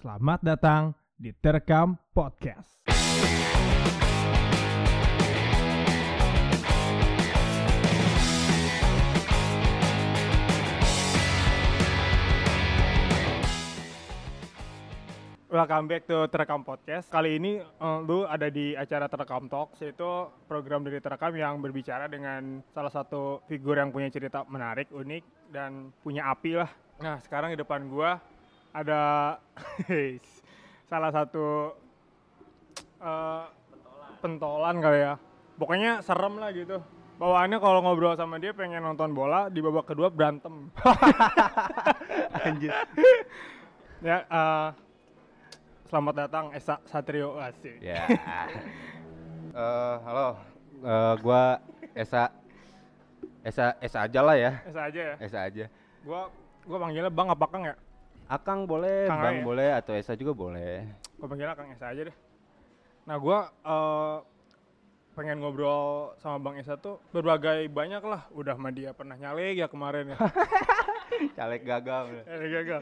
Selamat datang di Terekam Podcast. Welcome back to Terekam Podcast. Kali ini eh, lu ada di acara Terekam Talks, yaitu program dari Terekam yang berbicara dengan salah satu figur yang punya cerita menarik, unik, dan punya api lah. Nah, sekarang di depan gua ada salah satu eh, pentolan kali ya. Pokoknya serem lah gitu. Bawaannya kalau ngobrol sama dia pengen nonton bola, di babak kedua berantem. Anjir. ya, eh, selamat datang Esa Satrio Asik. Ya. Eh, halo. Eh, gua Esa Esa Esa aja lah ya. Esa aja ya. Esa aja. Gua gua panggilnya Bang apa Kang ya? Akang boleh, Kang Bang aja. boleh atau Esa juga boleh. Gua panggilnya Kang Esa aja deh. Nah, gua eh, pengen ngobrol sama Bang Esa tuh berbagai banyak lah. Udah sama dia pernah nyalek ya kemarin ya. Caleg gagal. Eh, gagal.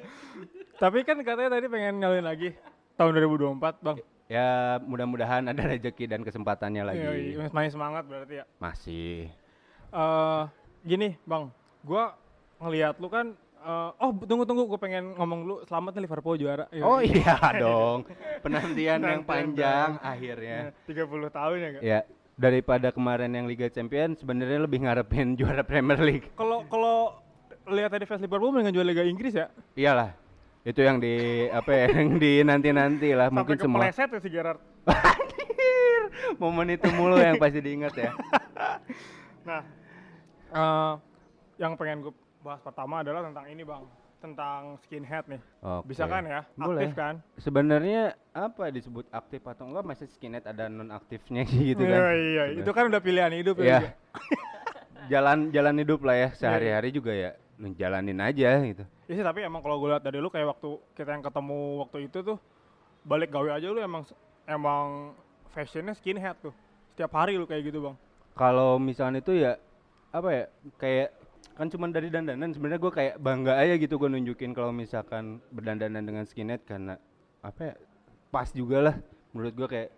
Tapi kan katanya tadi pengen nyalin lagi tahun 2024, Bang. Ya mudah-mudahan ada rezeki dan kesempatannya lagi. Iya, masih semangat berarti ya. Masih. eh gini, Bang. Gua ngelihat lu kan eh, oh tunggu tunggu gue pengen ngomong dulu selamat nih Liverpool juara. Yoi. Oh iya dong. Penantian yang panjang akhirnya. Ya, 30 tahun ya, Kak? Ya, daripada kemarin yang Liga Champions sebenarnya lebih ngarepin juara Premier League. Kalau kalau lihat tadi fans Liverpool dengan jual Liga Inggris ya. Iyalah. Itu yang di apa ya, yang di nanti-nanti lah Sampai mungkin semua. kepleset ya si Gerrard. Anjir, momen itu mulu yang pasti diingat ya. Nah, eh yang pengen gue bahas pertama adalah tentang ini bang, tentang skinhead nih. Oke. Bisa kan ya? Boleh. Aktif kan? Sebenarnya apa disebut aktif atau enggak masih skinhead ada non aktifnya gitu Iya kan. iya, itu kan udah pilihan hidup ya. Iya. jalan jalan hidup lah ya sehari-hari juga ya menjalanin aja gitu. Iya sih, tapi emang kalau gue lihat dari lu kayak waktu kita yang ketemu waktu itu tuh balik gawe aja lu emang emang fashionnya skinhead tuh. Setiap hari lu kayak gitu bang. Kalau misalnya itu ya apa ya kayak kan cuman dari dandanan sebenarnya gue kayak bangga aja gitu gue nunjukin kalau misalkan berdandanan dengan skinhead karena apa ya pas juga lah menurut gue kayak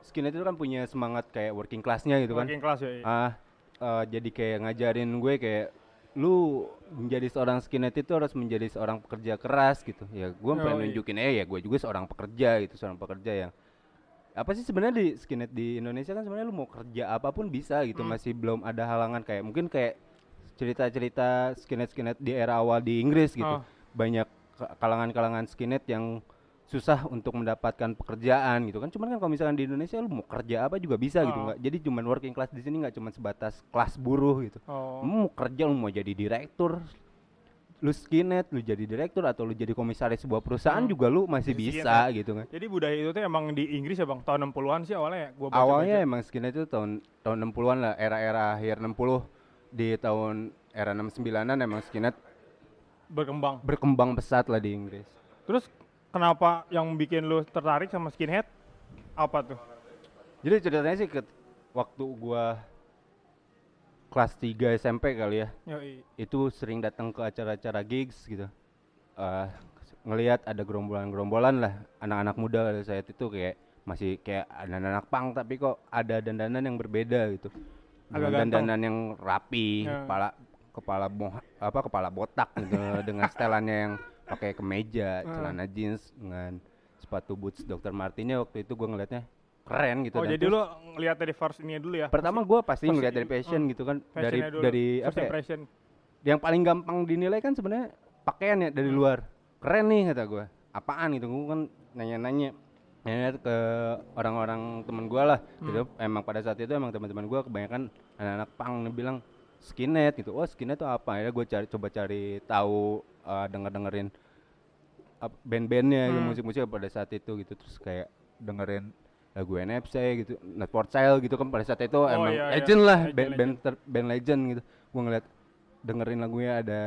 skinhead itu kan punya semangat kayak working classnya gitu kan Working class ya. iya. ah eh, jadi kayak ngajarin gue kayak lu menjadi seorang skinhead itu harus menjadi seorang pekerja keras gitu ya gue pengen Yoi. nunjukin eh ya gue juga seorang pekerja gitu seorang pekerja yang apa sih sebenarnya di skinhead di Indonesia kan sebenarnya lu mau kerja apa pun bisa gitu Hmm. masih belum ada halangan kayak mungkin kayak cerita-cerita skinhead skinhead di era awal di Inggris gitu Oh. banyak ka- kalangan-kalangan skinhead yang susah untuk mendapatkan pekerjaan gitu kan cuman kan kalau misalkan di Indonesia lu mau kerja apa juga bisa gitu Oh. nggak jadi cuman working class di sini nggak cuman sebatas kelas buruh gitu Oh. lu mau kerja lu mau jadi direktur lu skinhead lu jadi direktur atau lu jadi komisaris sebuah perusahaan Hmm. juga lu masih Jadi bisa skinhead. gitu kan Jadi budaya itu tuh emang di Inggris ya bang, tahun 60-an sih awalnya ya. Gua baca awalnya emang skinhead itu tahun tahun 60-an lah era-era akhir 60 di tahun era 69-an emang skinhead berkembang. berkembang pesat lah di Inggris Terus kenapa yang bikin lu tertarik sama skinhead? Apa tuh? Jadi ceritanya sih ke waktu gua kelas 3 SMP kali ya. Yoi. Itu sering datang ke acara-acara gigs gitu. Eh ngelihat ada gerombolan-gerombolan lah anak-anak muda pada saat itu kayak masih kayak anak-anak pang tapi kok ada dandanan yang berbeda gitu. Agak dandanan yang rapi, Ya. kepala kepala moh- apa kepala botak gitu dengan setelannya yang pakai kemeja, Hmm. celana jeans dengan sepatu boots Dr. Martinnya waktu itu gua ngelihatnya keren gitu Oh jadi lu ngeliat dari first ini dulu ya? pertama gue pasti First ngeliat dari fashion uh, gitu kan dari dulu, dari first apa ya, impression. yang paling gampang dinilai kan sebenarnya pakaian ya dari Hmm. luar keren nih kata gue apaan gitu gue kan nanya-nanya nanya ke orang-orang temen gue lah Hmm. gitu emang pada saat itu emang teman-teman gue kebanyakan anak-anak pang bilang skinhead gitu oh skinhead itu apa ya gue cari coba cari tahu eh, denger dengerin band-bandnya gitu, Hmm. musik-musiknya pada saat itu gitu terus kayak dengerin lagu NFC gitu, Not for Sale gitu kan pada saat itu Oh, emang iya, iya. legend lah Legend, band band, legend. ter- band legend gitu. Gua ngeliat dengerin lagunya ada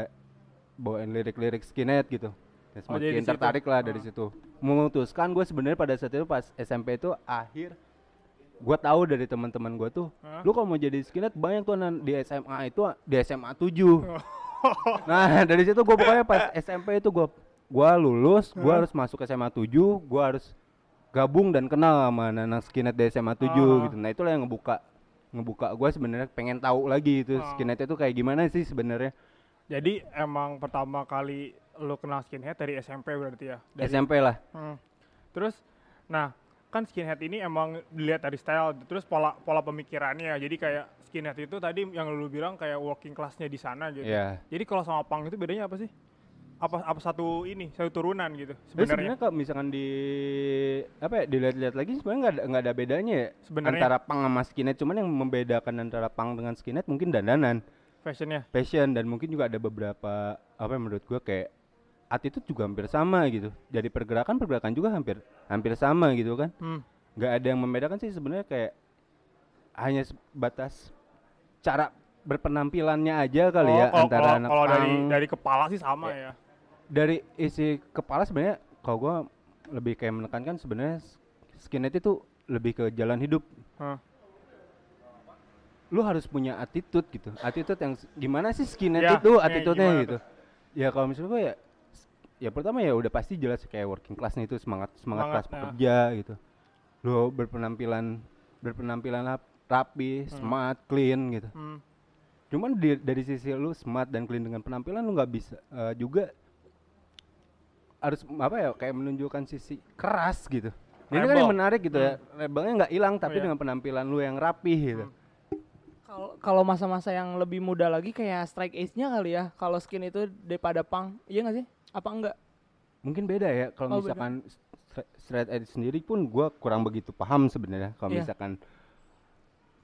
bawain lirik-lirik skinhead gitu. Dan Oh, semakin situ. tertarik lah dari Ah. situ. Memutuskan gue sebenarnya pada saat itu pas SMP itu akhir gua tahu dari teman-teman gua tuh, Hah? lu kalau mau jadi skinhead banyak tuh di SMA itu di SMA 7. Nah, dari situ gua pokoknya pas SMP itu gua gua lulus gua Hah? harus masuk SMA 7 gua harus gabung dan kenal sama anak skinhead dari SMA 7 Ah. gitu nah itulah yang ngebuka ngebuka gua sebenarnya pengen tahu lagi itu Ah. skinhead itu kayak gimana sih sebenarnya Jadi emang pertama kali lu kenal skinhead dari SMP berarti ya? Dari, SMP lah Hmm. Terus, nah kan skinhead ini emang dilihat dari style, terus pola pola pemikirannya. Jadi kayak skinhead itu tadi yang lu bilang kayak working classnya di sana gitu. ya Jadi kalau sama punk itu bedanya apa sih? Apa apa satu ini satu turunan gitu sebenarnya? sebenarnya kalau misalkan di apa ya dilihat-lihat lagi sebenarnya nggak ada nggak ada bedanya ya Sebenarnya antara punk sama skinhead cuman yang membedakan antara punk dengan skinhead mungkin dandanan fashionnya. fashion dan mungkin juga ada beberapa apa yang menurut gua kayak attitude juga hampir sama gitu jadi pergerakan pergerakan juga hampir hampir sama gitu kan Hmm. nggak ada yang membedakan sih sebenarnya kayak hanya sebatas cara berpenampilannya aja kali Oh, ya kalau- antara kalau- anak kalau dari dari kepala sih sama Ya. ya. dari isi kepala sebenarnya kalau gua lebih kayak menekankan sebenarnya skinhead itu lebih ke jalan hidup Hah. lu harus punya attitude gitu attitude yang gimana sih skinhead Ya, itu nih, attitude-nya gimana gitu ya kalau misalnya gua ya ya pertama ya udah pasti jelas kayak working class nih itu semangat semangat, Semangat, kelas ya. pekerja gitu lu berpenampilan berpenampilan rap- rapi smart clean gitu Hmm. cuman di- dari sisi lu smart dan clean dengan penampilan lu nggak bisa eh, juga harus apa ya kayak menunjukkan sisi keras gitu ini kan yang menarik gitu ya rebelnya nggak hilang tapi iya. dengan penampilan lu yang rapi gitu Kalau kalau masa-masa yang lebih muda lagi kayak strike age-nya kali ya. Kalau skin itu daripada punk. Iya nggak sih? Apa enggak? mungkin beda ya kalau Oh, beda. misalkan stra- straight edge sendiri pun gua kurang begitu paham sebenarnya kalau Iya. misalkan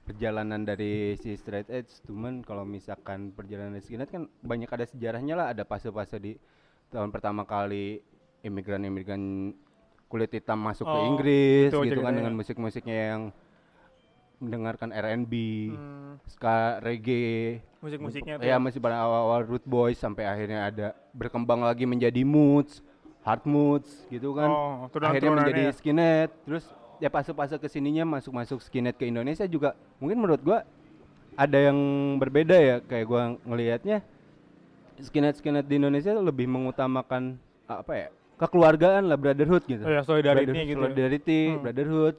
perjalanan dari si straight edge cuman kalau misalkan perjalanan dari skinhead kan banyak ada sejarahnya lah ada fase-fase di tahun pertama kali imigran-imigran kulit hitam masuk ke Oh, Inggris itu gitu kan ceritanya. dengan musik-musiknya yang mendengarkan R&B, Hmm. ska, reggae, Musik-musiknya tuh. ya masih pada awal-awal root boys sampai akhirnya ada berkembang lagi menjadi moods, hard moods gitu kan. Oh, akhirnya menjadi ya. skinhead, terus ya fase-fase ke sininya masuk-masuk skinhead ke Indonesia juga mungkin menurut gua ada yang berbeda ya kayak gua ngelihatnya skinhead skinhead di Indonesia lebih mengutamakan apa ya kekeluargaan lah brotherhood gitu. Oh ya, solidarity Brotherhood- gitu. ya. solidarity, Hmm. brotherhood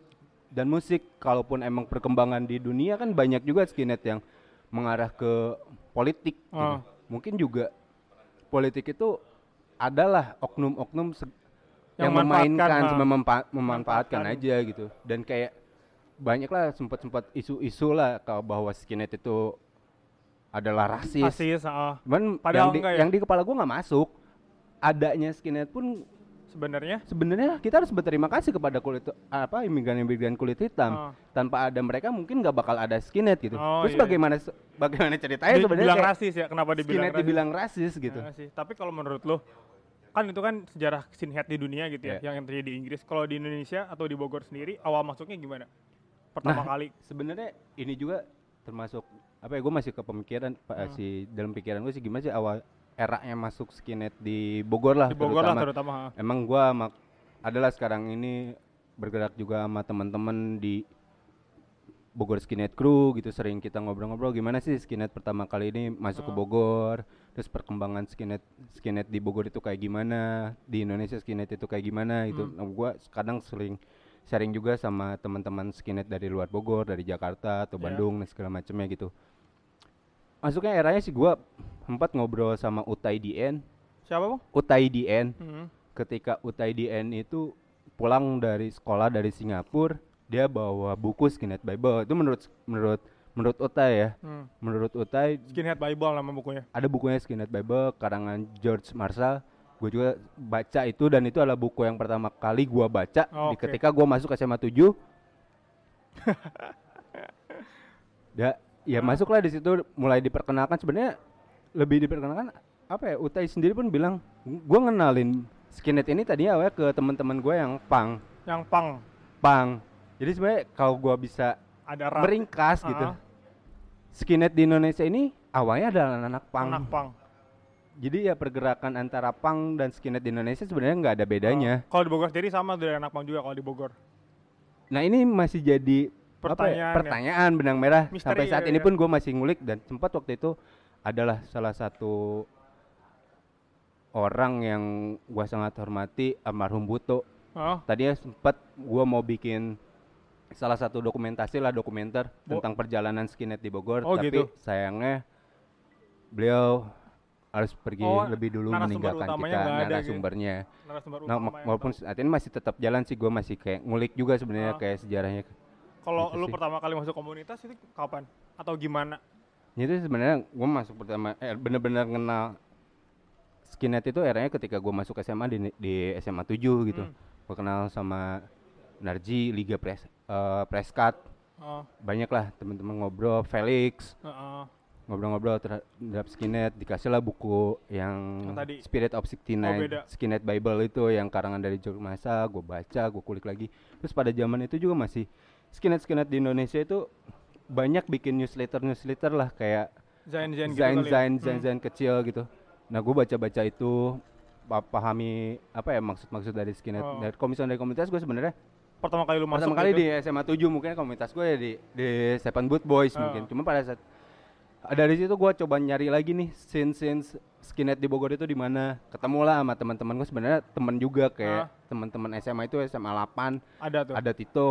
dan musik kalaupun emang perkembangan di dunia kan banyak juga skinhead yang mengarah ke politik gitu. Ah. Mungkin juga politik itu adalah oknum-oknum Yang yang, memainkan ah. sama mempa- memanfaatkan aja gitu. Dan kayak banyaklah sempat-sempat isu-isu lah kalau bahwa skinhead itu adalah rasis. Asis, ah. Cuman Padahal yang di, ya? yang di kepala gua nggak masuk. Adanya skinhead pun sebenarnya sebenarnya kita harus berterima kasih kepada kulit apa imigran-imigran kulit hitam. Ah. Tanpa ada mereka mungkin nggak bakal ada skinhead gitu. Oh, Terus iya. bagaimana se- bagaimana ceritanya sebenarnya dibilang rasis ya kenapa dibilang skinhead rasis? dibilang rasis gitu. Ya sih. Tapi kalau menurut lo kan itu kan sejarah skinhead di dunia gitu ya, Iya. yang terjadi di Inggris. Kalau di Indonesia atau di Bogor sendiri awal masuknya gimana? Pertama Nah, kali. Sebenarnya ini juga termasuk apa ya gue masih ke pemikiran Pak Hmm. si dalam pikiran gue sih gimana sih awal eranya masuk skinhead di Bogor lah Di Bogor lah terutama. terutama. ha. Emang gua mak- adalah sekarang ini bergerak juga sama teman-teman di Bogor Skinhead Crew gitu sering kita ngobrol-ngobrol gimana sih skinhead pertama kali ini masuk ke Oh. Bogor terus perkembangan skinhead skinhead di Bogor itu kayak gimana di Indonesia skinhead itu kayak gimana gitu Hmm. nah, gua kadang sering sharing juga sama teman-teman skinhead dari luar Bogor dari Jakarta atau Ya. Bandung dan segala macamnya gitu masuknya eranya sih gua sempat ngobrol sama Utai DN Siapa bang? Utai DN Hmm. ketika UTIDN itu pulang dari sekolah dari Singapura dia bawa buku Skinhead Bible itu menurut menurut menurut Utai ya Hmm. menurut Utai Skinhead Bible nama bukunya. ada bukunya Skinhead Bible karangan George Marshall gue juga baca itu dan itu adalah buku yang pertama kali gua baca Oh, di ketika gua masuk SMA 7 ya ya masuklah di situ mulai diperkenalkan sebenarnya lebih diperkenalkan apa ya Utai sendiri pun bilang gua ngenalin skinhead ini tadinya awalnya ke teman-teman gue yang pang Yang pang pang jadi sebenarnya kalau gua bisa ada meringkas gitu Ah. skinhead di Indonesia ini awalnya adalah anak pang Anak pang. jadi ya pergerakan antara pang dan skinhead di Indonesia sebenarnya nggak ada bedanya. Oh. Kalau di Bogor sendiri sama dari anak pang juga kalau di Bogor. Nah ini masih jadi ya, Pertanyaan ya. pertanyaan benang merah. Misteri Sampai saat ya, ini ya. pun gue masih ngulik dan sempat waktu itu adalah salah satu orang yang gua sangat hormati almarhum Buto Oh, tadinya sempat gua mau bikin salah satu dokumentasi lah dokumenter Bo- tentang perjalanan skinhead di Bogor Oh, tapi gitu. sayangnya beliau harus pergi Oh, lebih dulu meninggalkan kita gitu. narasumbernya narasumber nah walaupun saat ini masih tetap jalan sih gua masih kayak ngulik juga sebenarnya Ah. kayak sejarahnya kalau gitu lu sih. pertama kali masuk komunitas itu kapan atau gimana? itu sebenarnya gua masuk pertama eh, bener-bener kenal skinhead itu eranya ketika gua masuk SMA di di SMA 7 gitu Hmm. gua kenal sama Narji Liga Pres eh, Preskat Oh, banyak lah teman-teman ngobrol Felix heeh. ngobrol-ngobrol terhadap skinhead dikasih lah buku yang Yang tadi. Spirit of 69 Oh, beda. Skinhead Bible itu yang karangan dari Jok Masa gue baca gue kulik lagi terus pada zaman itu juga masih skinhead skinhead di Indonesia itu banyak bikin newsletter newsletter lah kayak Zain-zain gitu zain kali ya? zain Hmm. zain zain kecil gitu nah gue baca baca itu pa- pahami apa ya maksud maksud dari skinhead Oh. dari komisioner dari komunitas gue sebenarnya Pertama kali lu masuk pertama kali gitu? di SMA 7 mungkin komunitas gue ya di di Seven Boot Boys Oh. mungkin cuma pada saat dari situ gue coba nyari lagi nih scene scene skinhead di Bogor itu di mana ketemu lah sama teman-teman gue sebenarnya teman juga kayak Ah. teman-teman SMA itu SMA 8 ada tuh. ada Tito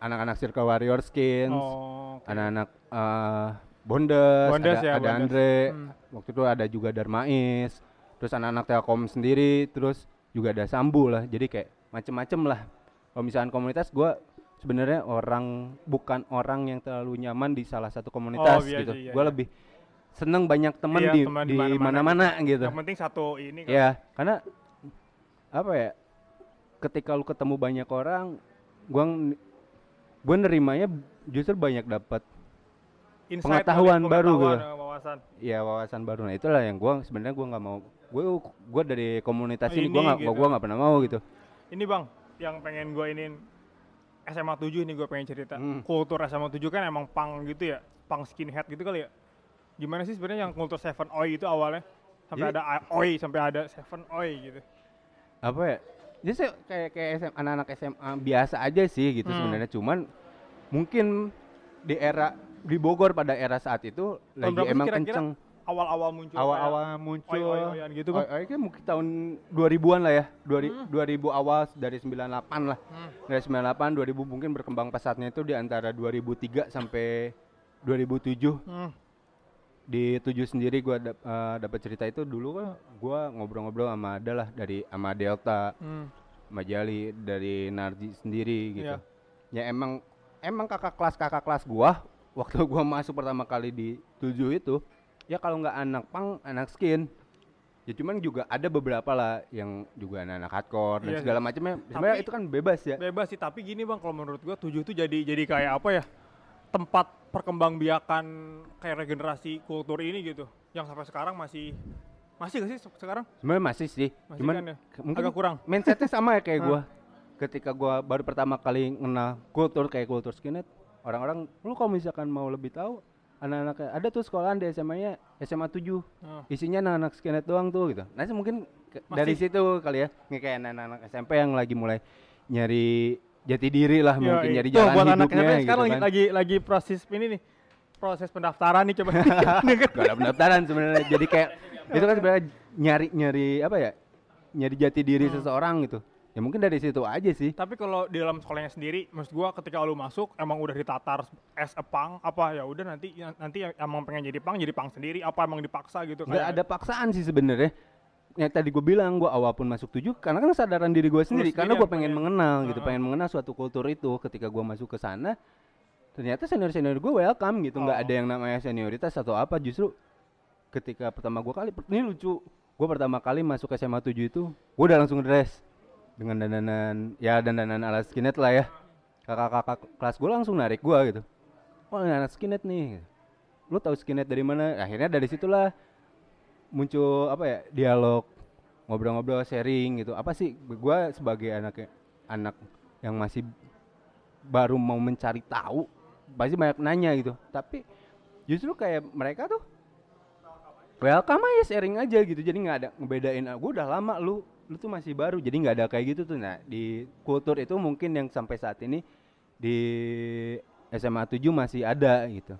anak-anak Circle Warrior Skins Oh, oke. anak-anak eh, Bondes, Bondes ada, ya, ada Bondes. Andre Hmm. waktu itu ada juga Darmais terus anak-anak Telkom sendiri terus juga ada Sambu lah jadi kayak macem-macem lah kalau misalkan komunitas gue sebenarnya orang bukan orang yang terlalu nyaman di salah satu komunitas Oh, iya, gitu iya, gue iya. lebih seneng banyak temen Iya, di teman di mana-mana gitu Yang penting satu ini kan. ya karena apa ya ketika lu ketemu banyak orang gua gua nerimanya justru banyak dapat Pengetahuan baru eh, wawasan. ya wawasan baru nah itulah yang gua sebenarnya gua nggak mau gue gua dari komunitas Oh, ini ini nggak gitu. gua nggak pernah mau gitu Ini bang, yang pengen gue inin SMA 7 ini gue pengen cerita. Hmm. Kultur SMA 7 kan emang punk gitu ya, punk skinhead gitu kali ya. Gimana sih sebenarnya yang kultur Seven Oi itu awalnya? Sampai Jadi- ada Oi, sampai ada Seven Oi gitu. apa ya jadi saya kayak kayak SM anak-anak SMA biasa aja sih gitu Hmm. sebenarnya cuman mungkin di era di Bogor pada era saat itu lagi berapa sih emang kira-kira kenceng Awal-awal muncul awal-awal muncul oi-oi-oian gitu kan mungkin tahun 2000-an lah ya. 2000, Hmm. 2000 awal dari 98 lah. Hmm. Dari 98 2000 mungkin berkembang pesatnya itu di antara 2003 sampai 2007. Hmm. Di 7 sendiri gua dap- eh, dapat cerita itu dulu kan gua ngobrol-ngobrol sama ada lah dari sama Delta, Hmm. sama Jali, dari Narji sendiri gitu. Iya. Ya emang emang kakak kelas kakak kelas gua waktu gua masuk pertama kali di 7 itu ya kalau nggak anak pang anak skin ya cuman juga ada beberapa lah yang juga anak-anak hardcore dan Iya segala macamnya sebenarnya itu kan bebas ya Bebas sih, tapi gini bang, kalau menurut gua tujuh itu jadi jadi kayak apa ya? Tempat perkembangbiakan kayak regenerasi kultur ini gitu. Yang sampai sekarang masih masih gak sih se- sekarang? sebenarnya masih sih Masih cuman kan ya? mungkin Agak kurang. mindsetnya sama ya kayak gua ketika gua baru pertama kali kenal kultur kayak kultur skinhead orang-orang lu kalau misalkan mau lebih tahu anak-anak ada tuh sekolahan di SMA-nya SMA 7 Nah, isinya anak-anak skinhead doang tuh gitu. Nah, mungkin ke- dari situ kali ya, kayak anak-anak SMP yang lagi mulai nyari jati diri lah, mungkin Yoi. Tuh, jalan buat anak hidupnya SMP gitu sekarang kan. lagi, lagi proses ini nih. Proses pendaftaran nih coba. Kan. Gak ada pendaftaran sebenarnya. Jadi kayak itu kan sebenarnya nyari nyari apa ya? Nyari jati diri Hmm. seseorang gitu. Ya mungkin dari situ aja sih. Tapi kalau di dalam sekolahnya sendiri, maksud gua ketika lu masuk emang udah ditatar as a punk apa ya udah nanti nanti emang pengen jadi punk jadi punk sendiri apa emang dipaksa gitu Nggak ada paksaan sih sebenarnya. Yang tadi gue bilang gue awal pun masuk tujuh karena kan kesadaran diri gue sendiri. Sendiri karena yang gue pengen pengen. mengenal gitu Heeh. pengen mengenal suatu kultur itu. Ketika gue masuk ke sana ternyata senior senior gue welcome gitu. Nggak Oh. ada yang namanya senioritas atau apa. Justru ketika pertama gue kali ini lucu. Gue pertama kali masuk SMA 7 itu gue udah langsung dress dengan dandanan ya dandanan ala skinhead lah ya. Kakak-kakak kelas gue langsung narik gue gitu. Wah ini anak skinhead nih. Lu tahu skinhead dari mana? Akhirnya dari situlah muncul apa ya dialog ngobrol-ngobrol sharing gitu. Apa sih gue sebagai anak anak yang masih baru mau mencari tahu pasti banyak nanya gitu. Tapi justru kayak mereka tuh welcome aja sharing aja gitu. Jadi nggak ada ngebedain gue udah lama lu lu tuh masih baru. Jadi nggak ada kayak gitu tuh. Nah di kultur itu mungkin yang sampai saat ini di SMA 7 masih ada gitu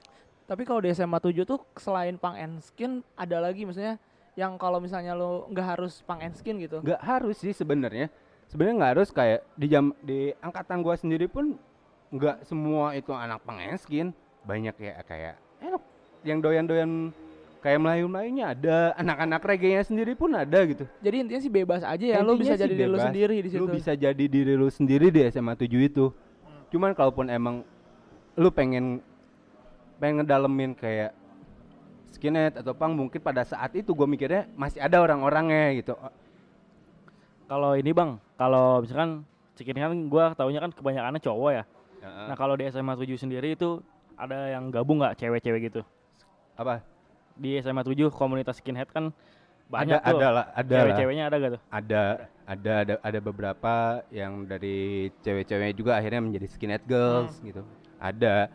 Tapi kalau di SMA 7 tuh selain punk and skin ada lagi misalnya yang kalau misalnya lo nggak harus punk and skin gitu? Nggak harus sih sebenarnya. Sebenarnya nggak harus kayak di jam di angkatan gua sendiri pun nggak semua itu anak pengeskin banyak ya kayak enak yang doyan-doyan kayak Melayu-Melayunya ada anak-anak reggae-nya sendiri pun ada gitu. Jadi intinya sih bebas aja ya lo bisa jadi diri lo bebas. sendiri di situ. lu bisa jadi diri lu sendiri di SMA 7 itu. Cuman kalaupun emang lu pengen pengen ngedalemin kayak skinhead atau punk mungkin pada saat itu gue mikirnya masih ada orang-orangnya gitu Kalau ini bang, kalau misalkan Cikin kan gua taunya kan kebanyakannya cowok ya. Nah kalau di SMA 7 sendiri itu ada yang gabung nggak cewek-cewek gitu? apa Di SMA 7 komunitas skinhead kan banyak ada tuh. ada lah ada. Cewek-ceweknya ada gak tuh? ada ada ada ada beberapa yang dari cewek-cewek juga akhirnya menjadi skinhead girls gitu ada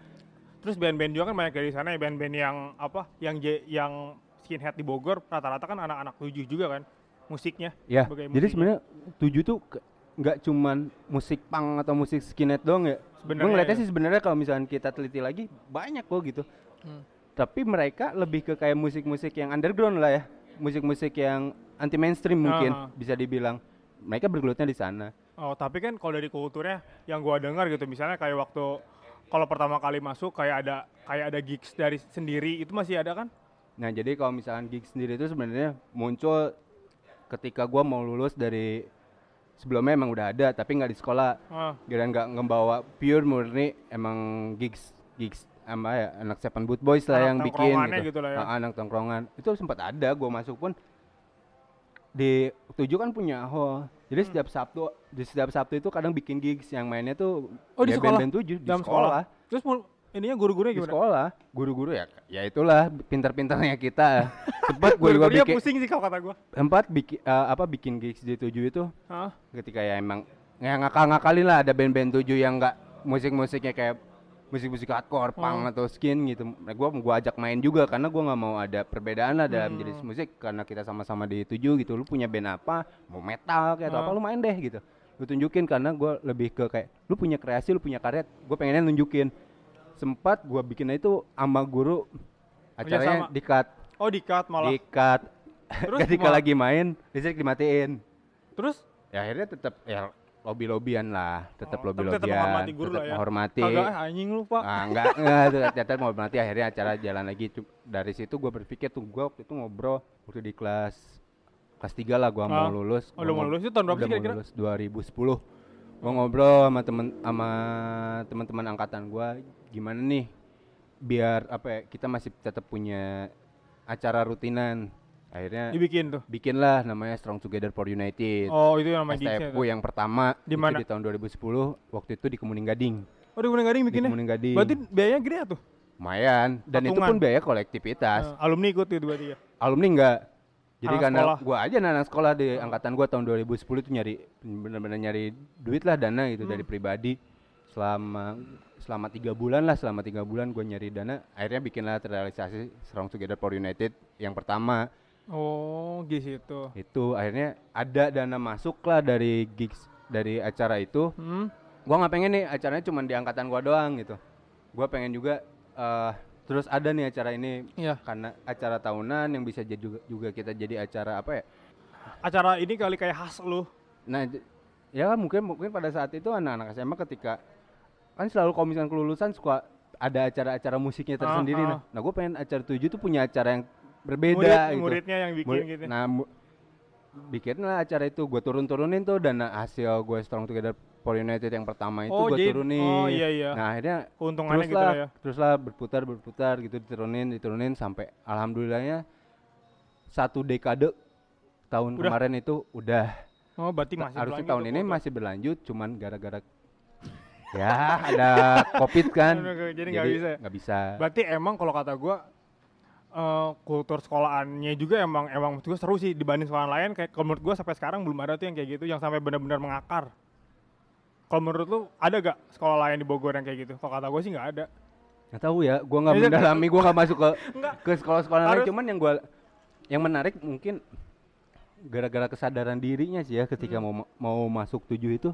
Terus band-band juga kan banyak dari sana ya band-band yang apa yang je- yang skinhead di Bogor rata-rata kan anak-anak tujuh juga kan musiknya. ya sebagai jadi musiknya. sebenarnya tujuh tuh nggak cuman musik punk atau musik skinhead doang ya gue Sebenarnya ngeliatnya ya. sih sebenarnya kalau misalnya kita teliti lagi banyak kok gitu Hmm. tapi mereka lebih ke kayak musik-musik yang underground lah ya musik-musik yang anti mainstream mungkin Ah. bisa dibilang mereka bergelutnya di sana Oh, tapi kan kalau dari kulturnya yang gua dengar gitu misalnya kayak waktu kalau pertama kali masuk kayak ada kayak ada gigs dari sendiri itu masih ada kan? Nah jadi kalau misalkan gig sendiri itu sebenarnya muncul ketika gua mau lulus dari sebelumnya emang udah ada tapi nggak di sekolah. Ah, dan nggak ngebawa pure murni emang gigs gigs apa ya anak Seven Boot Boys lah Anak yang bikin gitu, gitu lah ya. Ah, anak tongkrongan. Itu sempat ada gua masuk pun di tujuh kan punya hall jadi Hmm. setiap Sabtu di setiap Sabtu itu kadang bikin gigs yang mainnya tuh Oh, di ya sekolah? band-band tujuh di Dalam sekolah. Terus mul- ininya guru-gurunya di gimana? sekolah guru-guru ya ya itulah pintar-pintarnya kita sempat gue juga bikin pusing sih kalau kata gua. sempat bikin apa bikin gigs di tujuh itu Hah? ketika ya emang ya ngakal-ngakalin lah ada band-band tujuh yang nggak musik-musiknya kayak musik-musik hardcore, punk Oh. atau skin gitu. Nah, gua gua ajak main juga karena gua nggak mau ada perbedaan lah dalam Hmm. jenis musik karena kita sama-sama di tujuh gitu. Lu punya band apa, mau metal kayak atau apa Oh. lu main deh gitu. Lu tunjukin karena gua lebih ke kayak lu punya kreasi, lu punya karya, gue pengennya nunjukin. Sempat gua bikin itu sama guru acaranya sama. di cut, Oh, di cut malah. di cut. Terus Ketika lagi main, listrik dimatiin Terus ya akhirnya tetap ya lobby lobbyan lah tetap Oh, lobby tapi tetap lobbyan menghormati guru lah ya. menghormati kagak ah, anjing lu, Pak. ah enggak enggak tetap menghormati akhirnya acara jalan lagi dari situ gue berpikir tuh gue waktu itu ngobrol waktu di kelas kelas 3 lah gue mau Ah. lulus Oh, mau lulus itu tahun berapa sih mau kira-kira? lulus 2010 gue ngobrol sama temen sama teman-teman angkatan gue gimana nih biar apa ya kita masih tetap punya acara rutinan akhirnya Dibikin tuh. bikinlah namanya Strong Together for United Oh, itu yang namanya STFU yang pertama Di itu mana? di tahun 2010 waktu itu di Kemuning Gading. Oh, di Gunung Gading Di bikinnya. Kemuning Gading. Berarti biayanya gede tuh? Lumayan dan itu Patungan. pun biaya kolektivitas. Eh, alumni ikut itu berarti ya. Alumni enggak. Jadi Anak karena sekolah. gua aja anak sekolah di angkatan gua tahun 2010 itu nyari benar-benar nyari duit lah dana gitu dari Hmm. pribadi selama selama tiga bulan lah selama tiga bulan gua nyari dana akhirnya bikinlah terrealisasi Strong Together for United yang pertama Oh, gitu. itu akhirnya ada dana masuk lah dari gigs dari acara itu Hmm. gua nggak pengen nih acaranya cuma di angkatan gua doang gitu gua pengen juga eh terus ada nih acara ini Iya. karena acara tahunan yang bisa jadi juga, juga kita jadi acara apa ya Acara ini kali kayak khas lu. nah ya mungkin mungkin pada saat itu anak-anak SMA ketika kan selalu misalnya kelulusan suka ada acara-acara musiknya tersendiri Ah, ah. nah nah gue pengen acara tujuh tuh punya acara yang berbeda Murid, gitu muridnya yang bikin Murid- gitu. Nah, mu- bikin lah acara itu gue turun-turunin tuh dana hasil gue Strong Together for United yang pertama itu Oh, gue turunin. oh, iya, iya. Nah akhirnya Keuntungannya terus gitu ya. terus lah berputar berputar gitu diturunin diturunin sampai alhamdulillahnya satu dekade tahun Udah. kemarin itu udah Oh, berarti masih harusnya tahun ini foto. masih berlanjut cuman gara-gara ya ada covid kan Jadi nggak bisa. nggak bisa Berarti emang kalau kata gua eh, kultur sekolahannya juga emang emang menurut gua seru sih dibanding sekolah lain kayak kalau menurut gua sampai sekarang belum ada tuh yang kayak gitu yang sampai benar-benar mengakar. Kalau menurut lu ada gak sekolah lain di Bogor yang kayak gitu? Kalau kata gua sih nggak ada. nggak tahu ya gua nggak Iya, mendalami gua nggak masuk ke ke sekolah-sekolah lain cuman yang gua yang menarik mungkin gara-gara kesadaran dirinya sih ya ketika Hmm. mau mau masuk tujuh itu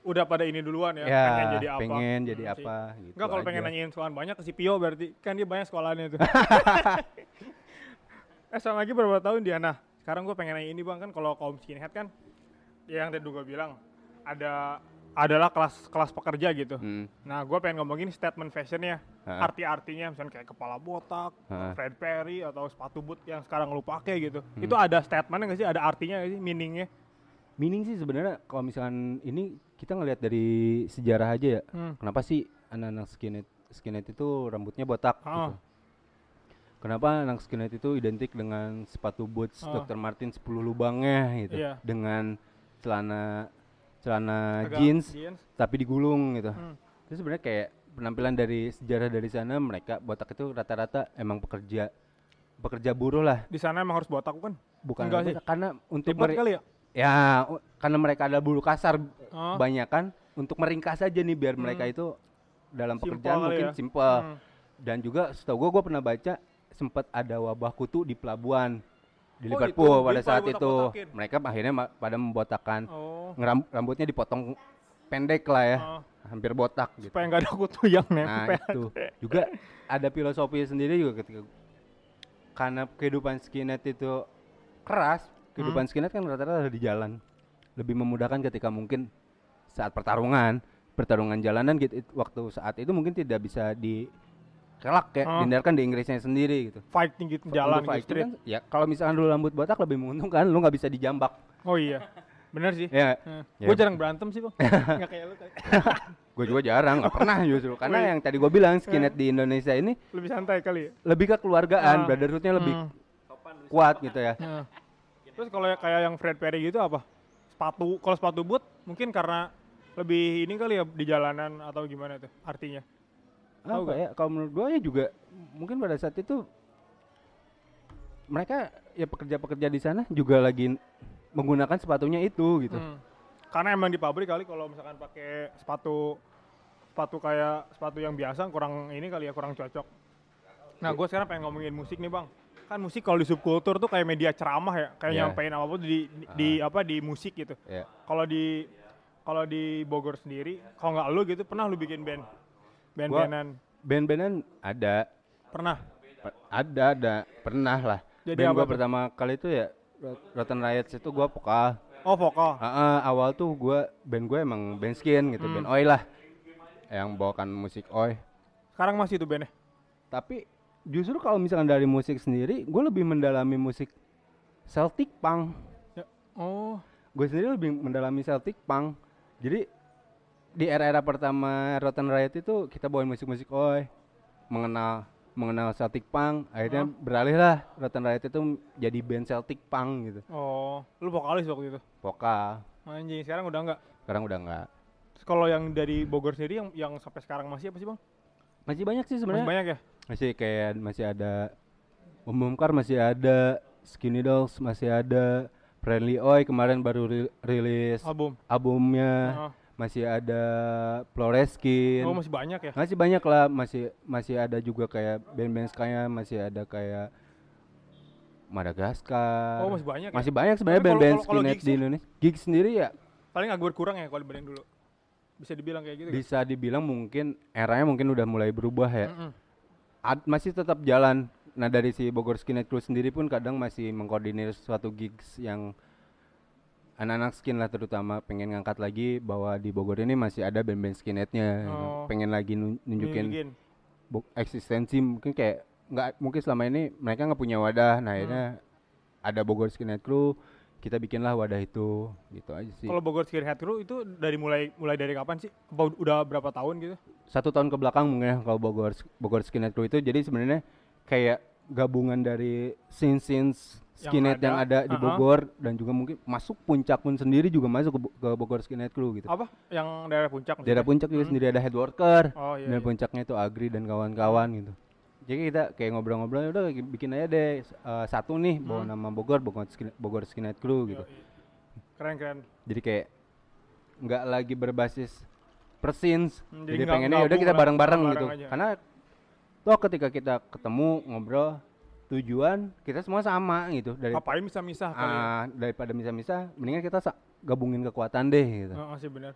Udah pada ini duluan ya, ya pengen jadi apa? pengen jadi Hmm, sih. apa gitu Enggak kalau pengen nanyain sekolahan banyak ke si Pio berarti kan dia banyak sekolahannya tuh. eh sama lagi berapa tahun dia? Nah sekarang gue pengen nanya ini bang kan kalau kaum skinhead kan ya yang tadi gue bilang ada adalah kelas kelas pekerja gitu. Hmm. Nah, gue pengen ngomongin statement fashionnya, Ha. arti-artinya, misalnya kayak kepala botak, Ha. Fred Perry atau sepatu boot yang sekarang lu pakai gitu. Hmm. Itu ada statementnya nggak sih? Ada artinya nggak sih? Meaningnya? Meaning sih sebenarnya kalau misalkan ini kita ngelihat dari sejarah aja ya. Hmm. Kenapa sih anak-anak skinhead skinhead itu rambutnya botak Ah. gitu. Kenapa anak skinhead itu identik dengan sepatu boots Ah. Dr. Martin 10 lubangnya gitu. Iya. Dengan celana celana Agak jeans jeans. tapi digulung gitu. Hmm. Itu sebenarnya kayak penampilan dari sejarah dari sana mereka botak itu rata-rata emang pekerja pekerja buruh lah, Di sana emang harus botak kan? bukan Enggak sih. karena untuk Ribet kali ya? Ya karena mereka ada buruh kasar Oh. banyak kan untuk meringkas aja nih biar mereka Hmm. itu dalam Simple pekerjaan mungkin ya. simple Hmm. dan juga setahu gua gua pernah baca sempat ada wabah kutu di pelabuhan di Oh, Liverpool itu, pada saat itu mereka akhirnya ma- pada membotakan Oh. Ngeram- rambutnya dipotong pendek lah ya Oh. hampir botak gitu Supaya nggak ada kutu yang nah nempel. itu juga ada filosofi sendiri juga ketika karena kehidupan skinhead itu keras kehidupan Hmm. skinhead kan rata-rata ada di jalan lebih memudahkan ketika mungkin saat pertarungan pertarungan jalanan gitu it- waktu saat itu mungkin tidak bisa dikelak kayak Oh. dihindarkan di Inggrisnya sendiri gitu Fighting gitu, jalan gitu, fighting street. kan, ya kalau misalkan lu rambut botak lebih menguntungkan lu nggak bisa dijambak Oh iya, bener sih. ya Ya. Gue jarang berantem sih bang. Nggak kayak lu kali. gue juga jarang nggak pernah justru karena Wih. yang tadi gue bilang skinhead di Indonesia ini Lebih santai kali ya. lebih ke keluargaan Ah. brotherhoodnya lebih Hmm. kuat gitu ya Nah. Terus kalau ya- kayak yang Fred Perry gitu apa? Sepatu, kalau sepatu boot mungkin karena lebih ini kali ya di jalanan atau gimana tuh artinya? Tahu apa ya kalau menurut gue ya juga mungkin pada saat itu mereka ya pekerja-pekerja di sana juga lagi menggunakan sepatunya itu gitu Hmm. Karena emang di pabrik kali kalau misalkan pakai sepatu sepatu kayak sepatu yang biasa kurang ini kali ya kurang cocok. Nah gue sekarang pengen ngomongin musik nih bang. Kan musik kalau di subkultur tuh kayak media ceramah ya, kayak Iya. nyampein apa pun di, di, di apa di musik gitu. ya Kalau di kalau di Bogor sendiri, kalau nggak lu gitu pernah lu bikin band, band-bandan band-bandan ada pernah. pe- ada ada pernah lah Jadi band tuh? pertama kali itu ya Rot- Rotten Riots itu gue vokal Oh vokal. Ah, ah, awal tuh gue band gue emang band skin gitu Hmm. band oi lah yang bawakan musik oi Sekarang masih itu bandnya. tapi justru kalau misalkan dari musik sendiri gue lebih mendalami musik Celtic punk Oh, gue sendiri lebih mendalami Celtic punk jadi di era-era pertama Rotten Riot itu kita bawain musik-musik oi mengenal mengenal Celtic punk akhirnya Oh. beralih lah Rotten Riot itu jadi band Celtic punk gitu oh, lu vokalis waktu itu. vokal Anjing, sekarang udah nggak. sekarang udah enggak Kalau yang dari Bogor sendiri yang yang sampai sekarang masih apa sih bang? masih banyak sih Masih sebenarnya banyak ya? Masih kayak masih ada Umumkar masih ada Skinny Dolls masih ada Friendly Oi kemarin baru ri- rilis Album. albumnya Oh, masih ada Floreskin oh, masih banyak ya? masih banyak lah masih masih ada juga kayak band-band kayak masih ada kayak Madagaskar Oh, masih banyak ya? masih banyak sebenarnya band-band skinhead di gigs-nya? Indonesia gig sendiri ya Paling agak berkurang ya kalau dibanding dulu. Bisa dibilang kayak gitu kan? bisa dibilang mungkin eranya mungkin udah mulai berubah ya Mm-mm. Ad- masih tetap jalan nah dari si Bogor Skinhead Crew sendiri pun kadang masih mengkoordinir suatu gigs yang anak-anak skin lah terutama pengen ngangkat lagi bahwa di Bogor ini masih ada band-band skinheadnya. Oh. pengen lagi nun- nunjukin eksistensi mungkin kayak nggak mungkin selama ini mereka nggak punya wadah nah Hmm. akhirnya ada Bogor Skinhead Crew kita bikinlah wadah itu gitu aja sih Kalau Bogor Skinhead Crew itu dari mulai mulai dari kapan sih? Apa udah berapa tahun gitu? Satu tahun ke belakang mungkin ya kalau Bogor Bogor Skinhead Crew itu jadi sebenarnya kayak gabungan dari scene scenes Yang skinhead yang ada, ada, di. Bogor dan juga mungkin masuk puncak pun sendiri juga masuk ke, ke Bogor Skinhead Crew gitu. Apa? Yang daerah puncak Daerah maksudnya? puncak juga Hmm. sendiri ada headworker Oh iya. dan iya. puncaknya itu Agri dan kawan-kawan gitu. Jadi kita kayak ngobrol-ngobrol "Ya udah bikin aja deh uh, satu nih bawa Hmm. nama Bogor Bogor, Skin- Bogor Skinhead Crew gitu. Yoi. Keren keren. Jadi kayak nggak lagi berbasis persins. Hmm, jadi jadi pengennya udah kita bareng-bareng bareng gitu. aja. Karena toh ketika kita ketemu ngobrol tujuan kita semua sama gitu dari Ngapain bisa misah kali ya? ah, daripada misah-misah mendingan kita gabungin kekuatan deh gitu. Heeh, sih benar.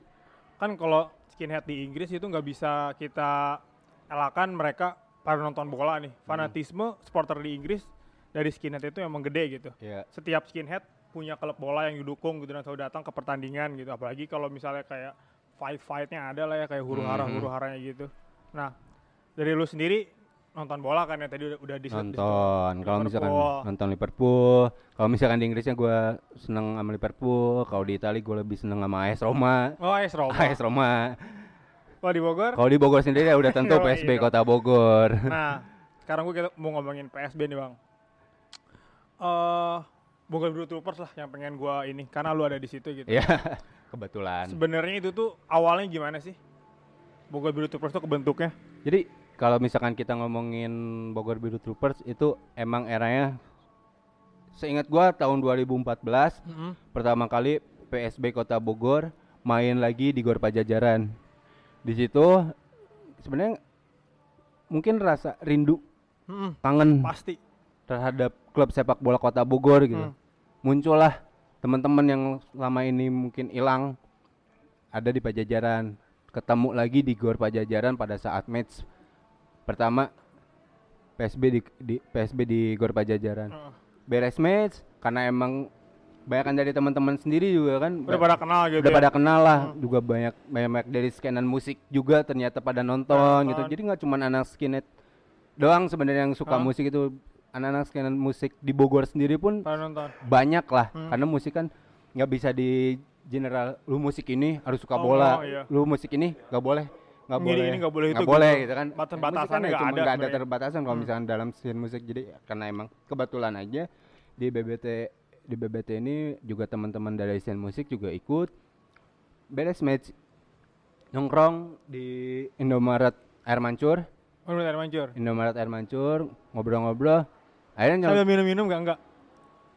Kan kalau skinhead di Inggris itu nggak bisa kita elakkan mereka pada nonton bola nih. Hmm. Fanatisme supporter di Inggris dari skinhead itu emang gede gitu. Iya. Setiap skinhead punya klub bola yang didukung gitu dan selalu datang ke pertandingan gitu. Apalagi kalau misalnya kayak fight-fightnya ada lah ya kayak huru hara huru haranya gitu. Nah dari lu sendiri nonton bola kan ya tadi udah, udah di nonton kalau misalkan nonton Liverpool kalau misalkan di Inggrisnya gue seneng sama Liverpool kalau di Italia gue lebih seneng sama AS Roma Oh AS Roma. AS Roma Kalau di Bogor. kalau di Bogor sendiri ya udah tentu Oh, PSB iya. Kota Bogor Nah sekarang gue mau ngomongin PSB nih bang. Eh Bogor Blue Troopers lah yang pengen gue ini karena lu ada di situ gitu. ya kebetulan Sebenarnya itu tuh awalnya gimana sih? Bogor Blue Troopers tuh kebentuknya? jadi kalau misalkan kita ngomongin Bogor Biru Troopers itu emang eranya seingat gua tahun 2014 pertama kali PSB Kota Bogor main lagi di Gor Pajajaran. Di situ sebenarnya mungkin rasa rindu, Mm-mm, kangen pasti. terhadap klub sepak bola Kota Bogor gitu. Hmm. Muncullah teman-teman yang selama ini mungkin hilang ada di Pajajaran, ketemu lagi di Gor Pajajaran pada saat match pertama PSB di, di PSB di Gor Pajajaran. Heeh. Beres match karena emang banyak dari teman-teman sendiri juga kan Udah pada kenal gitu. udah ya? pada kenal lah juga banyak banyak dari skenan musik juga ternyata pada nonton gitu jadi nggak cuma anak skinhead doang sebenarnya yang suka Hah? musik itu anak-anak skenan musik di Bogor sendiri pun nonton. banyak lah Hmm. karena musik kan nggak bisa di general lu musik ini harus suka Oh, bola iya. lu musik ini nggak boleh nggak boleh ini nggak boleh itu nggak boleh gitu. gitu kan kan ya nggak cuma ada nggak ada terbatasan kalau Hmm. misalkan dalam scene musik jadi ya karena emang kebetulan aja di BBT di BBT ini juga teman-teman dari scene musik juga ikut beres match nongkrong di Indomaret Air Mancur Oh, bener mancur. Indomaret Air Mancur ngobrol-ngobrol akhirnya Sambil minum-minum enggak enggak?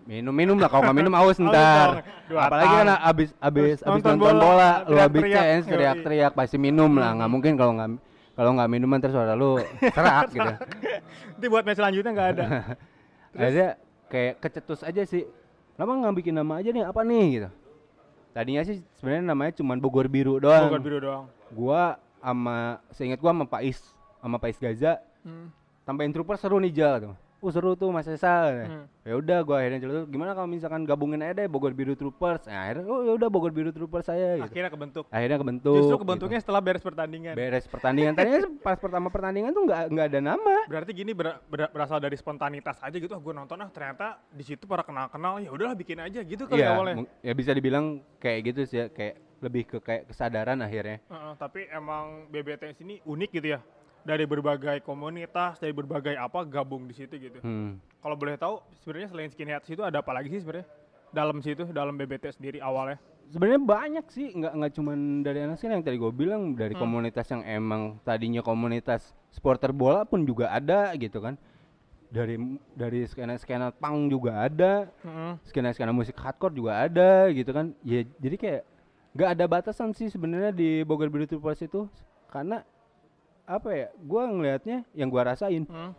minum-minum lah kalau nggak minum aus Aus ntar apalagi kan abis abis abis nonton nonton, bola, bola, lu habis teriak-teriak. chance Yoi. teriak-teriak pasti minum lah nggak mungkin kalau nggak kalau nggak minuman terus suara lu serak gitu Nanti buat match selanjutnya enggak ada. akhirnya kayak kecetus aja sih kenapa nggak bikin nama aja nih apa nih gitu tadinya sih sebenarnya namanya cuma Bogor Biru doang Bogor biru doang. gua sama seingat gua sama Pais sama Pais Gaza Hmm. tambahin trooper seru nih Jal tuh. Uh seru tuh Mas Esa. Hmm. Ya udah gua akhirnya celutuk gimana kalau misalkan gabungin aja deh Bogor Biru Troopers. Nah, akhirnya oh ya udah Bogor Biru Troopers saya gitu. Akhirnya kebentuk. Akhirnya kebentuk. Justru gitu. kebentuknya setelah beres pertandingan. beres pertandingan. Tadinya pas pertama pertandingan tuh nggak nggak ada nama. Berarti gini ber- ber- berasal dari spontanitas aja gitu. Ah, gue nonton ah ternyata di situ para kenal-kenal ya udahlah bikin aja gitu kali Iya, awalnya. ya bisa dibilang kayak gitu sih ya, kayak lebih ke kayak kesadaran akhirnya. Heeh, tapi emang BBT sini unik gitu ya. Dari berbagai komunitas, dari berbagai apa gabung di situ gitu. Hmm. Kalau boleh tahu sebenarnya selain skinhead itu ada apa lagi sih sebenarnya? Dalam situ, dalam BBT sendiri awalnya. Sebenarnya banyak sih, nggak nggak cuman dari anak yang tadi gue bilang dari Hmm. komunitas yang emang tadinya komunitas supporter bola pun juga ada gitu kan. Dari dari skena-skena punk juga ada, Heeh. skena-skena musik hardcore juga ada gitu kan. Ya jadi kayak nggak ada batasan sih sebenarnya di Bogor Beauty Troopers itu karena apa ya? Gua ngelihatnya yang gua rasain, Hmm.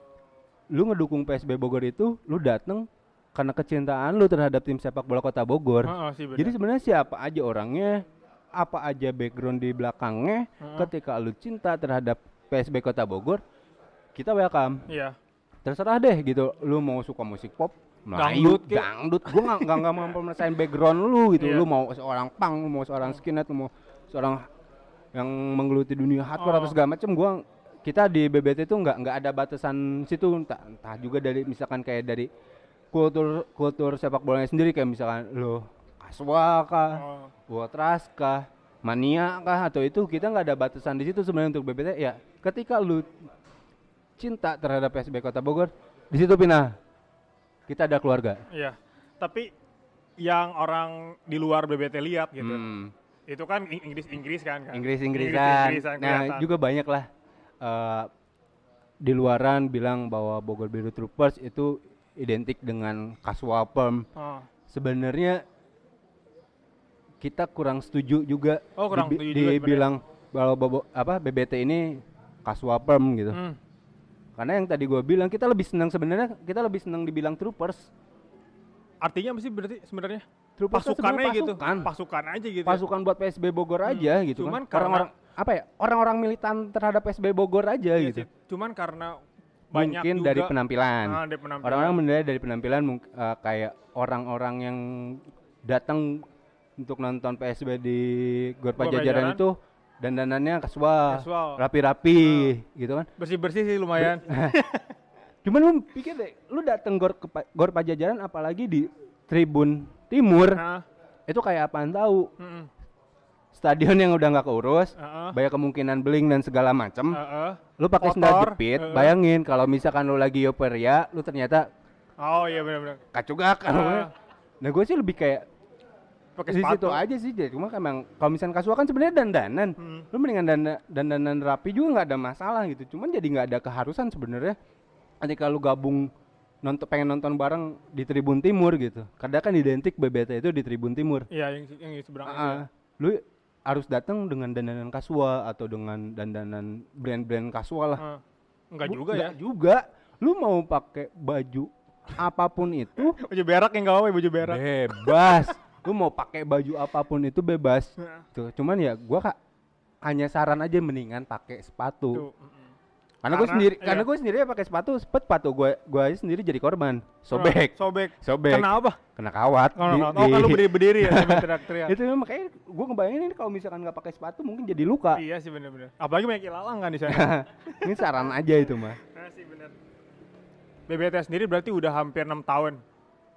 lu ngedukung PSB Bogor itu, lu dateng karena kecintaan lu terhadap tim sepak bola Kota Bogor. Heeh, sih benar. Jadi sebenarnya siapa aja orangnya, apa aja background di belakangnya, Heeh. ketika lu cinta terhadap PSB Kota Bogor, kita welcome. Iya. Terserah deh gitu, lu mau suka musik pop, Melayu, Dangdut, dangdut, gua nggak nggak nggak mampu merasain background lu gitu. Iya. Lu mau seorang punk, lu mau seorang skinhead, lu mau seorang yang menggeluti dunia hardcore atau Oh. segala macem, gua kita di BBT itu nggak nggak ada batasan situ, entah, entah juga dari misalkan kayak dari kultur kultur sepak bolanya sendiri kayak misalkan lo kaswa kah, Oh. Kah, mania kah atau itu kita nggak ada batasan di situ sebenarnya untuk BBT ya ketika lu cinta terhadap PSB Kota Bogor di situ pindah kita ada keluarga Iya. Tapi yang orang di luar BBT lihat gitu. Hmm, Itu kan Ing- Inggris-Inggris kan kan. Inggris Inggrisan Inggris-Inggrisan nah kelihatan. juga banyak lah eh, di luaran bilang bahwa Bogor Biru Troopers itu identik dengan Kaswa Perm Oh. sebenarnya kita kurang setuju juga Oh, kurang setuju juga dibilang bahwa bobo, apa BBT ini kaswa perm gitu. Hmm. Karena yang tadi gua bilang kita lebih senang sebenarnya kita lebih senang dibilang troopers. Artinya apa sih berarti sebenarnya? Troopers kan Pasukannya gitu. Pasukan. Pasukan aja gitu. ya. Pasukan buat PSB Bogor Hmm, aja gitu cuman kan. karena- Orang-orang apa ya? Orang-orang militan terhadap PSB Bogor aja Iya gitu. sih. Cuman karena banyak mungkin juga. dari penampilan. Ah, dari penampilan. Orang-orang menilai dari penampilan eh, kayak orang-orang yang datang untuk nonton PSB di Gor Pajajaran itu dandanannya kasual, Casual. rapi-rapi gitu kan. bersih-bersih sih lumayan. Cuman lu pikir deh, lu datang Gor Gor Pajajaran apalagi di Tribun Timur, Nah, itu kayak apaan tahu? Stadion yang udah nggak keurus, Heeh. banyak kemungkinan beling dan segala macem. Heeh. Lu pakai sendal Kotor, jepit, heeh. bayangin kalau misalkan lu lagi euforia, lu ternyata Oh iya benar-benar. kacugak. Ah. Nah gue sih lebih kayak Pakai di sepatu. situ aja sih, jadi cuma emang kalau misalkan kasual kan sebenarnya dandanan. Hmm. Lu mendingan dana, dandanan rapi juga nggak ada masalah gitu. Cuman jadi nggak ada keharusan sebenarnya. Nanti kalau gabung nonton pengen nonton bareng di Tribun Timur gitu. Kadang kan identik BBT itu di Tribun Timur. Iya yang yang seberang. ya. lu harus datang dengan dandanan kasual atau dengan dandanan brand-brand kasual lah. Ah. Enggak Bu- juga ya. nggak juga. Lu mau pakai baju apa pun itu Baju berak yang enggak apa baju berak. bebas. Lu mau pakai baju apa pun itu bebas. Tuh, cuman ya gua kak hanya saran aja mendingan pakai sepatu. tuh. Karena gue sendiri, iya. karena gue sendiri ya pakai sepatu, sepatu gue gue aja sendiri jadi korban. Sobek, Ah, Sobek. sobek, kena, Kenapa? kawat. Oh, di- oh, oh, lu di- berdiri-berdiri ya teriak-teriak. itu makanya gue ngebayangin ini kalau misalkan nggak pakai sepatu mungkin jadi luka. Iya sih benar-benar. Apalagi banyak ilalang kan di sana. ini saran aja itu mah. Nah sih benar. BBT sendiri berarti udah hampir enam tahun.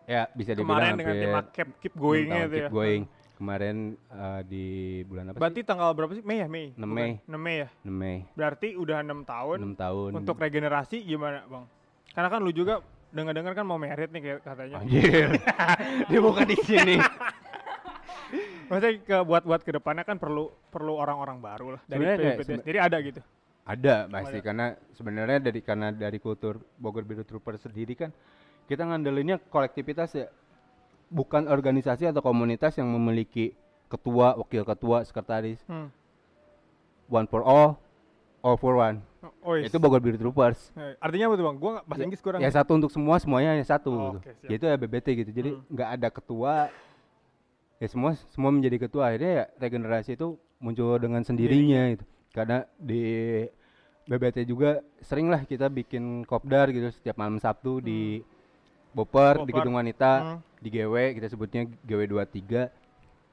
Ya bisa dibilang Kemarin dengan tema keep, keep going itu keep ya. going. Kemarin eh, di bulan apa sih? Berarti tanggal berapa sih? Mei ya, Mei. 6 Bukan? Mei. 6 Mei ya. 6 Mei, Berarti udah enam tahun 6 tahun. untuk regenerasi gimana, Bang? Karena kan lu juga dengar-dengar kan mau merit nih katanya. Anjir. Dia bukan di sini. Maksudnya ke buat buat ke depannya kan perlu perlu orang-orang baru lah dari Sebenarnya kayak PBT sebe- sendiri ada gitu. Ada pasti Ada. karena sebenarnya dari karena dari kultur Bogor Biru Trooper sendiri kan kita ngandelinnya kolektivitas ya bukan organisasi atau komunitas yang memiliki ketua, wakil ketua, sekretaris. Hmm. One for all, all for one. Oh, yes. Itu Bogor Biru Troopers. Eh, Artinya apa tuh, Bang? Gua bahasa Inggris kurang. Ya satu untuk semua, semuanya hanya satu. Oh, gitu. oke, siap. Ya itu ya BBT gitu. Jadi Hmm. nggak ada ketua. Ya semua semua menjadi ketua. Akhirnya ya regenerasi itu muncul dengan sendirinya gitu. Karena di BBT juga sering lah kita bikin kopdar gitu setiap malam Sabtu di Boper, di. Gedung Wanita, Hmm. di GW kita sebutnya GW 23.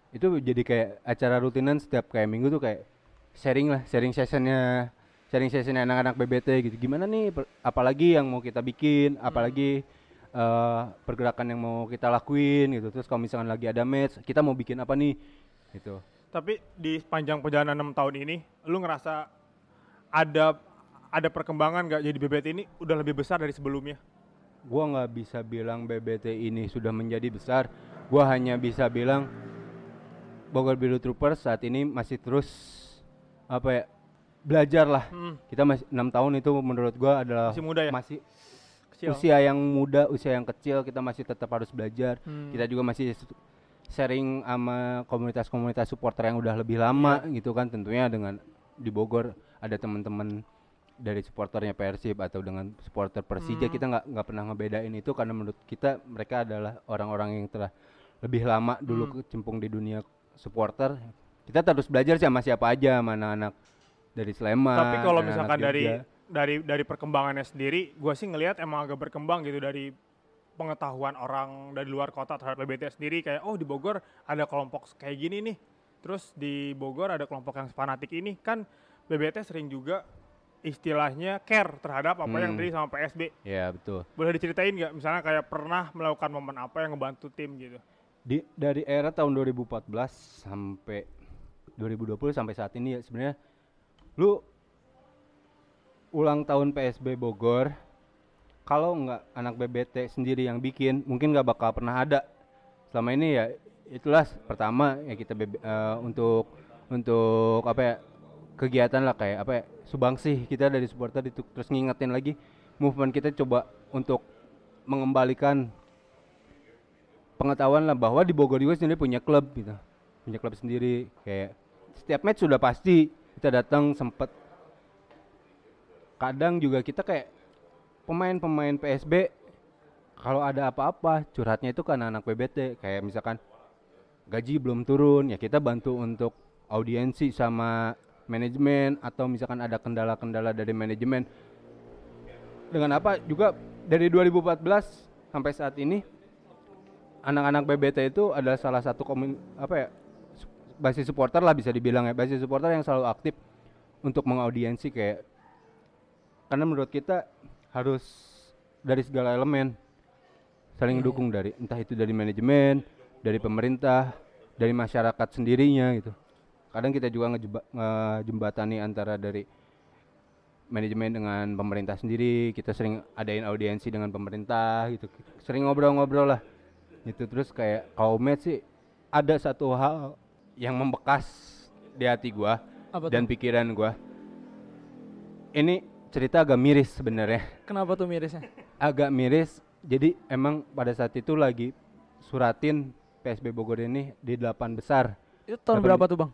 Itu jadi kayak acara rutinan setiap kayak minggu tuh kayak sharing lah, sharing sessionnya sharing sessionnya anak-anak BBT gitu. Gimana nih per- apalagi yang mau kita bikin, apalagi eh, pergerakan yang mau kita lakuin gitu. Terus kalau misalkan lagi ada match, kita mau bikin apa nih? Gitu. Tapi di sepanjang perjalanan enam tahun ini, lu ngerasa ada ada perkembangan nggak jadi BBT ini udah lebih besar dari sebelumnya? Gua nggak bisa bilang BBT ini sudah menjadi besar. Gua hanya bisa bilang Bogor Biru Troopers saat ini masih terus apa ya belajar lah. Hmm, Kita masih enam tahun itu menurut gua adalah masih muda ya? masih Kecil. usia yang muda, usia yang kecil, kita masih tetap harus belajar. Hmm. Kita juga masih sharing sama komunitas-komunitas supporter yang udah lebih lama Iya. gitu kan. Tentunya dengan di Bogor ada teman-teman dari supporternya Persib atau dengan supporter Persija Hmm. kita nggak nggak pernah ngebedain itu karena menurut kita mereka adalah orang-orang yang telah lebih lama dulu Hmm. kecimpung di dunia supporter. Kita terus belajar sih sama siapa aja, mana anak dari Sleman. Tapi kalau anak-anak misalkan dari Jogja. dari dari perkembangannya sendiri, gua sih ngelihat emang agak berkembang gitu dari pengetahuan orang dari luar kota terhadap BBT sendiri kayak oh di Bogor ada kelompok kayak gini nih. Terus di Bogor ada kelompok yang fanatik ini kan BBT sering juga istilahnya care terhadap apa yang Hmm. tadi sama PSB. ya betul. Boleh diceritain nggak misalnya kayak pernah melakukan momen apa yang ngebantu tim gitu? di dari era tahun 2014 sampai 2020 sampai saat ini ya sebenarnya lu ulang tahun PSB Bogor kalau nggak anak BBT sendiri yang bikin mungkin nggak bakal pernah ada selama ini ya itulah pertama ya kita BB eh, untuk untuk apa ya kegiatan lah kayak apa ya subangsih kita dari supporter itu terus ngingetin lagi movement kita coba untuk mengembalikan pengetahuan lah bahwa di Bogor juga sendiri punya klub gitu. Punya klub sendiri kayak setiap match sudah pasti kita datang sempet. Kadang juga kita kayak pemain-pemain PSB kalau ada apa-apa curhatnya itu kan anak BBT kayak misalkan gaji belum turun ya kita bantu untuk audiensi sama manajemen atau misalkan ada kendala-kendala dari manajemen. Dengan apa? Juga dari 2014 sampai saat ini anak-anak BBT itu adalah salah satu komun apa ya basis supporter lah bisa dibilang ya. Basis supporter yang selalu aktif untuk mengaudiensi kayak karena menurut kita harus dari segala elemen saling Iya, dukung dari entah itu dari manajemen dari pemerintah dari masyarakat sendirinya gitu kadang kita juga ngejembatani antara dari manajemen dengan pemerintah sendiri kita sering adain audiensi dengan pemerintah gitu sering ngobrol-ngobrol lah gitu terus kayak kaumet sih ada satu hal yang membekas di hati gua Apa dan tuh? pikiran gua ini cerita agak miris sebenarnya Kenapa tuh mirisnya? agak miris jadi emang pada saat itu lagi suratin PSB Bogor ini di delapan besar Itu tahun berapa tuh bang?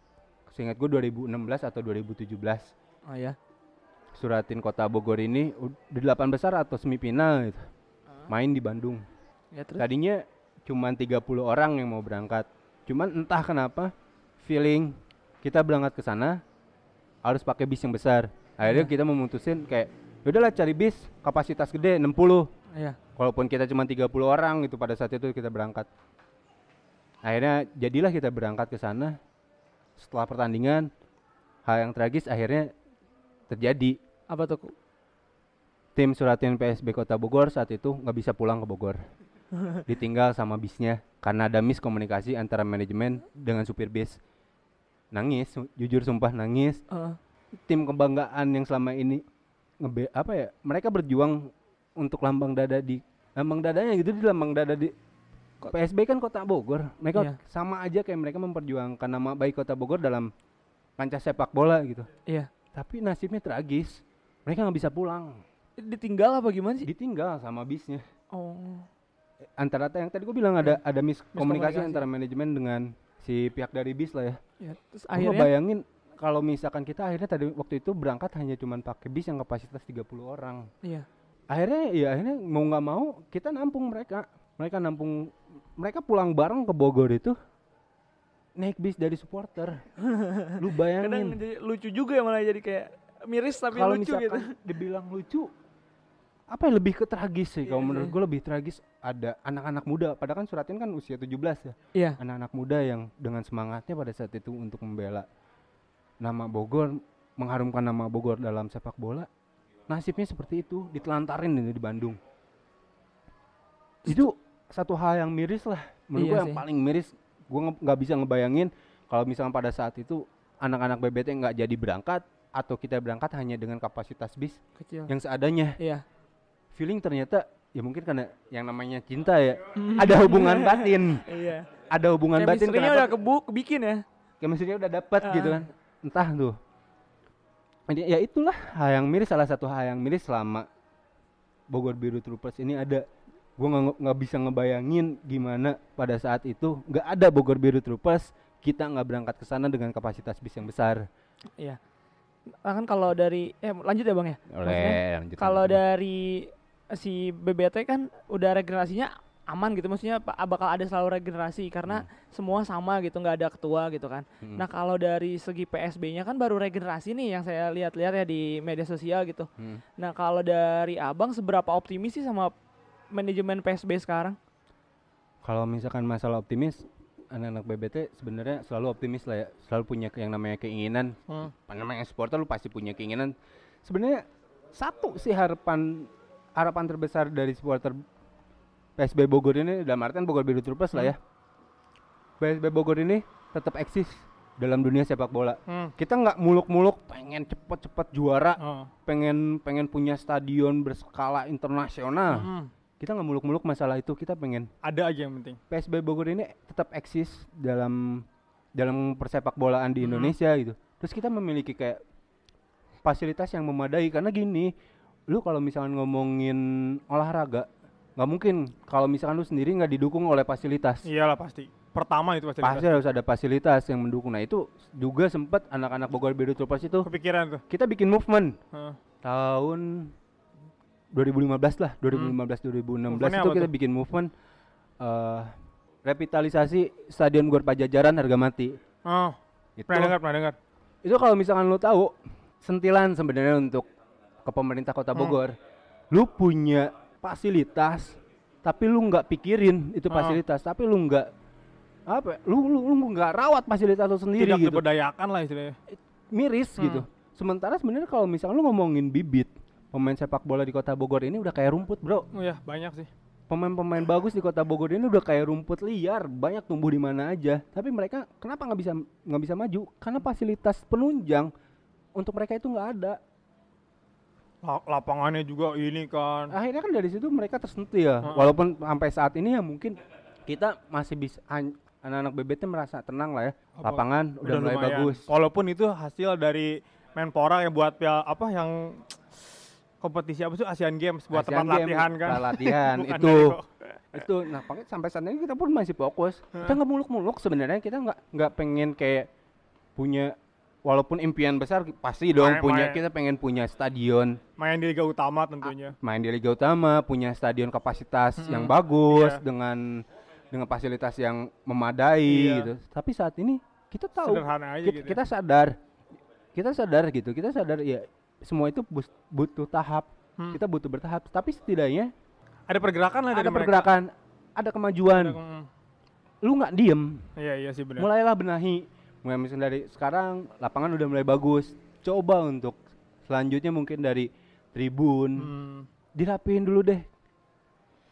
Seingat gue 2016 atau 2017 Oh ya. suratin kota Bogor ini di delapan besar atau semifinal gitu. Main di Bandung. Ya terus. tadinya cuman 30 orang yang mau berangkat. Cuman entah kenapa feeling kita berangkat ke sana harus pakai bis yang besar. Akhirnya Iya. kita memutusin kayak udahlah cari bis kapasitas gede 60 Iya. walaupun kita cuma 30 orang itu pada saat itu kita berangkat. Akhirnya jadilah kita berangkat ke sana setelah pertandingan hal yang tragis akhirnya terjadi. Apa tuh? Tim suratin PSB Kota Bogor saat itu nggak bisa pulang ke Bogor. Ditinggal sama bisnya karena ada miskomunikasi antara manajemen dengan supir bis. Nangis su- jujur sumpah nangis. Eh, tim kebanggaan yang selama ini ngebe apa ya mereka berjuang untuk lambang dada di lambang dadanya gitu di lambang dada di PSB kan kota Bogor mereka Iya. sama aja kayak mereka memperjuangkan nama baik kota Bogor dalam kancah sepak bola gitu iya. tapi nasibnya tragis mereka nggak bisa pulang Ditinggal apa gimana sih? ditinggal sama bisnya Oh. antara yang tadi gue bilang ada ada miskomunikasi Miskomunikasi. antara manajemen dengan si pihak dari bis lah ya Ya, terus Gua akhirnya bayangin kalau misalkan kita akhirnya tadi waktu itu berangkat hanya cuman pakai bis yang kapasitas 30 orang iya. akhirnya ya akhirnya mau nggak mau kita nampung mereka mereka nampung mereka pulang bareng ke Bogor itu. Naik bis dari supporter. Lu Kadang bayangin jadi lucu juga ya malah jadi kayak miris tapi kalau lucu gitu. dibilang lucu apa yang lebih ke tragis sih. Kalau Iya menurut sih. gue lebih tragis ada anak-anak muda. Padahal kan suratin kan usia 17 ya. Iya. anak-anak muda yang dengan semangatnya pada saat itu untuk membela nama Bogor mengharumkan nama Bogor dalam sepak bola nasibnya seperti itu. Ditelantarin di Bandung. Itu satu hal yang miris lah menurut Iya gue yang sih. paling miris gue nggak bisa ngebayangin kalau misalnya pada saat itu anak-anak BBT nggak jadi berangkat atau kita berangkat hanya dengan kapasitas bis Kecil. yang seadanya Iya. feeling ternyata ya mungkin karena yang namanya cinta ya ada hubungan batin Iya. ada hubungan batin kenapa udah kebu kebikin ya. chemistry-nya udah dapat gitu Ah. kan entah tuh ya itulah hal yang miris salah satu hal yang miris selama Bogor Biru Troopers ini ada gua nggak bisa ngebayangin gimana pada saat itu nggak ada Bogor Biru Troopers kita nggak berangkat ke sana dengan kapasitas bis yang besar Iya. Nah, kan kalau dari eh lanjut ya Bang ya. Lanjut Kalau dari si BBT kan udah regenerasinya aman gitu maksudnya pa- bakal ada selalu regenerasi karena semua sama gitu nggak ada ketua gitu kan. Hmm. Nah kalau dari segi PSB-nya kan baru regenerasi nih yang saya lihat-lihat ya di media sosial gitu. Hmm. Nah kalau dari abang seberapa optimis sih sama manajemen PSB sekarang? Kalau misalkan masalah optimis, anak-anak BBT sebenarnya selalu optimis lah ya, selalu punya yang namanya keinginan. Apa namanya supporter lu pasti punya keinginan. Sebenarnya satu sih harapan harapan terbesar dari supporter PSB Bogor ini dalam artian Bogor Biru Troopers lah ya. PSB Bogor ini tetap eksis dalam dunia sepak bola. Hmm. Kita nggak muluk-muluk pengen cepet-cepet juara, Oh. pengen pengen punya stadion berskala internasional. Hmm. Kita nggak muluk-muluk masalah itu, kita pengen Ada aja yang penting. PSB Bogor ini tetap eksis dalam dalam persepak bolaan di. Indonesia gitu. Terus kita memiliki kayak fasilitas yang memadai karena gini, lu kalau misalkan ngomongin olahraga nggak mungkin kalau misalkan lu sendiri nggak didukung oleh fasilitas. Iyalah pasti. Pertama itu pasti. Pasti harus ada fasilitas yang mendukung. Nah itu juga sempat anak-anak Bogor Biru Troopers itu Kepikiran tuh. kita bikin movement Heeh. tahun 2015 lah 2015 2016 Hmm. Movementnya itu kita tuh? bikin movement eh revitalisasi Stadion Gor Pajajaran harga mati Oh, itu pernah dengar, pernah dengar. itu kalau misalkan lu tahu sentilan sebenarnya untuk ke pemerintah kota Hmm. Bogor lu punya fasilitas tapi lu nggak pikirin itu Ah. fasilitas tapi lu nggak apa lu lu lu nggak rawat fasilitas lu sendiri Tidak gitu diberdayakan lah istilahnya. miris Hmm. gitu sementara sebenarnya kalau misalnya lu ngomongin bibit pemain sepak bola di kota Bogor ini udah kayak rumput bro Oh ya, banyak sih. pemain-pemain bagus di kota Bogor ini udah kayak rumput liar banyak tumbuh di mana aja tapi mereka kenapa nggak bisa nggak bisa maju karena fasilitas penunjang untuk mereka itu nggak ada La- lapangannya juga ini kan. akhirnya kan dari situ mereka tersentuh ya Heeh. walaupun sampai saat ini ya mungkin kita masih bisa an- anak-anak BBT merasa tenang lah ya Apa? lapangan udah, mulai lumayan. bagus Walaupun itu hasil dari Menpora yang buat apa yang kompetisi apa sih Asian Games buat Asian tempat Games, latihan kan. latihan itu itu nah pakai sampai saat ini kita pun masih fokus kita nggak muluk-muluk sebenarnya kita nggak nggak pengen kayak punya walaupun impian besar pasti dong Main- punya main. kita pengen punya stadion main di liga utama tentunya. main di Liga Utama punya stadion kapasitas Mm-mm. yang bagus Iya. dengan dengan fasilitas yang memadai Iya. gitu tapi saat ini kita tahu Sederhana aja kita, gitu. kita sadar kita sadar gitu kita sadar ya semua itu butuh tahap Hmm. kita butuh bertahap tapi setidaknya Ada pergerakan lah dari ada mereka. pergerakan ada kemajuan Ada- mm, lu nggak diem Iya iya sih benar. mulailah benahi mulai misalnya dari sekarang lapangan udah mulai bagus coba untuk selanjutnya mungkin dari tribun Hmm. dirapiin dulu deh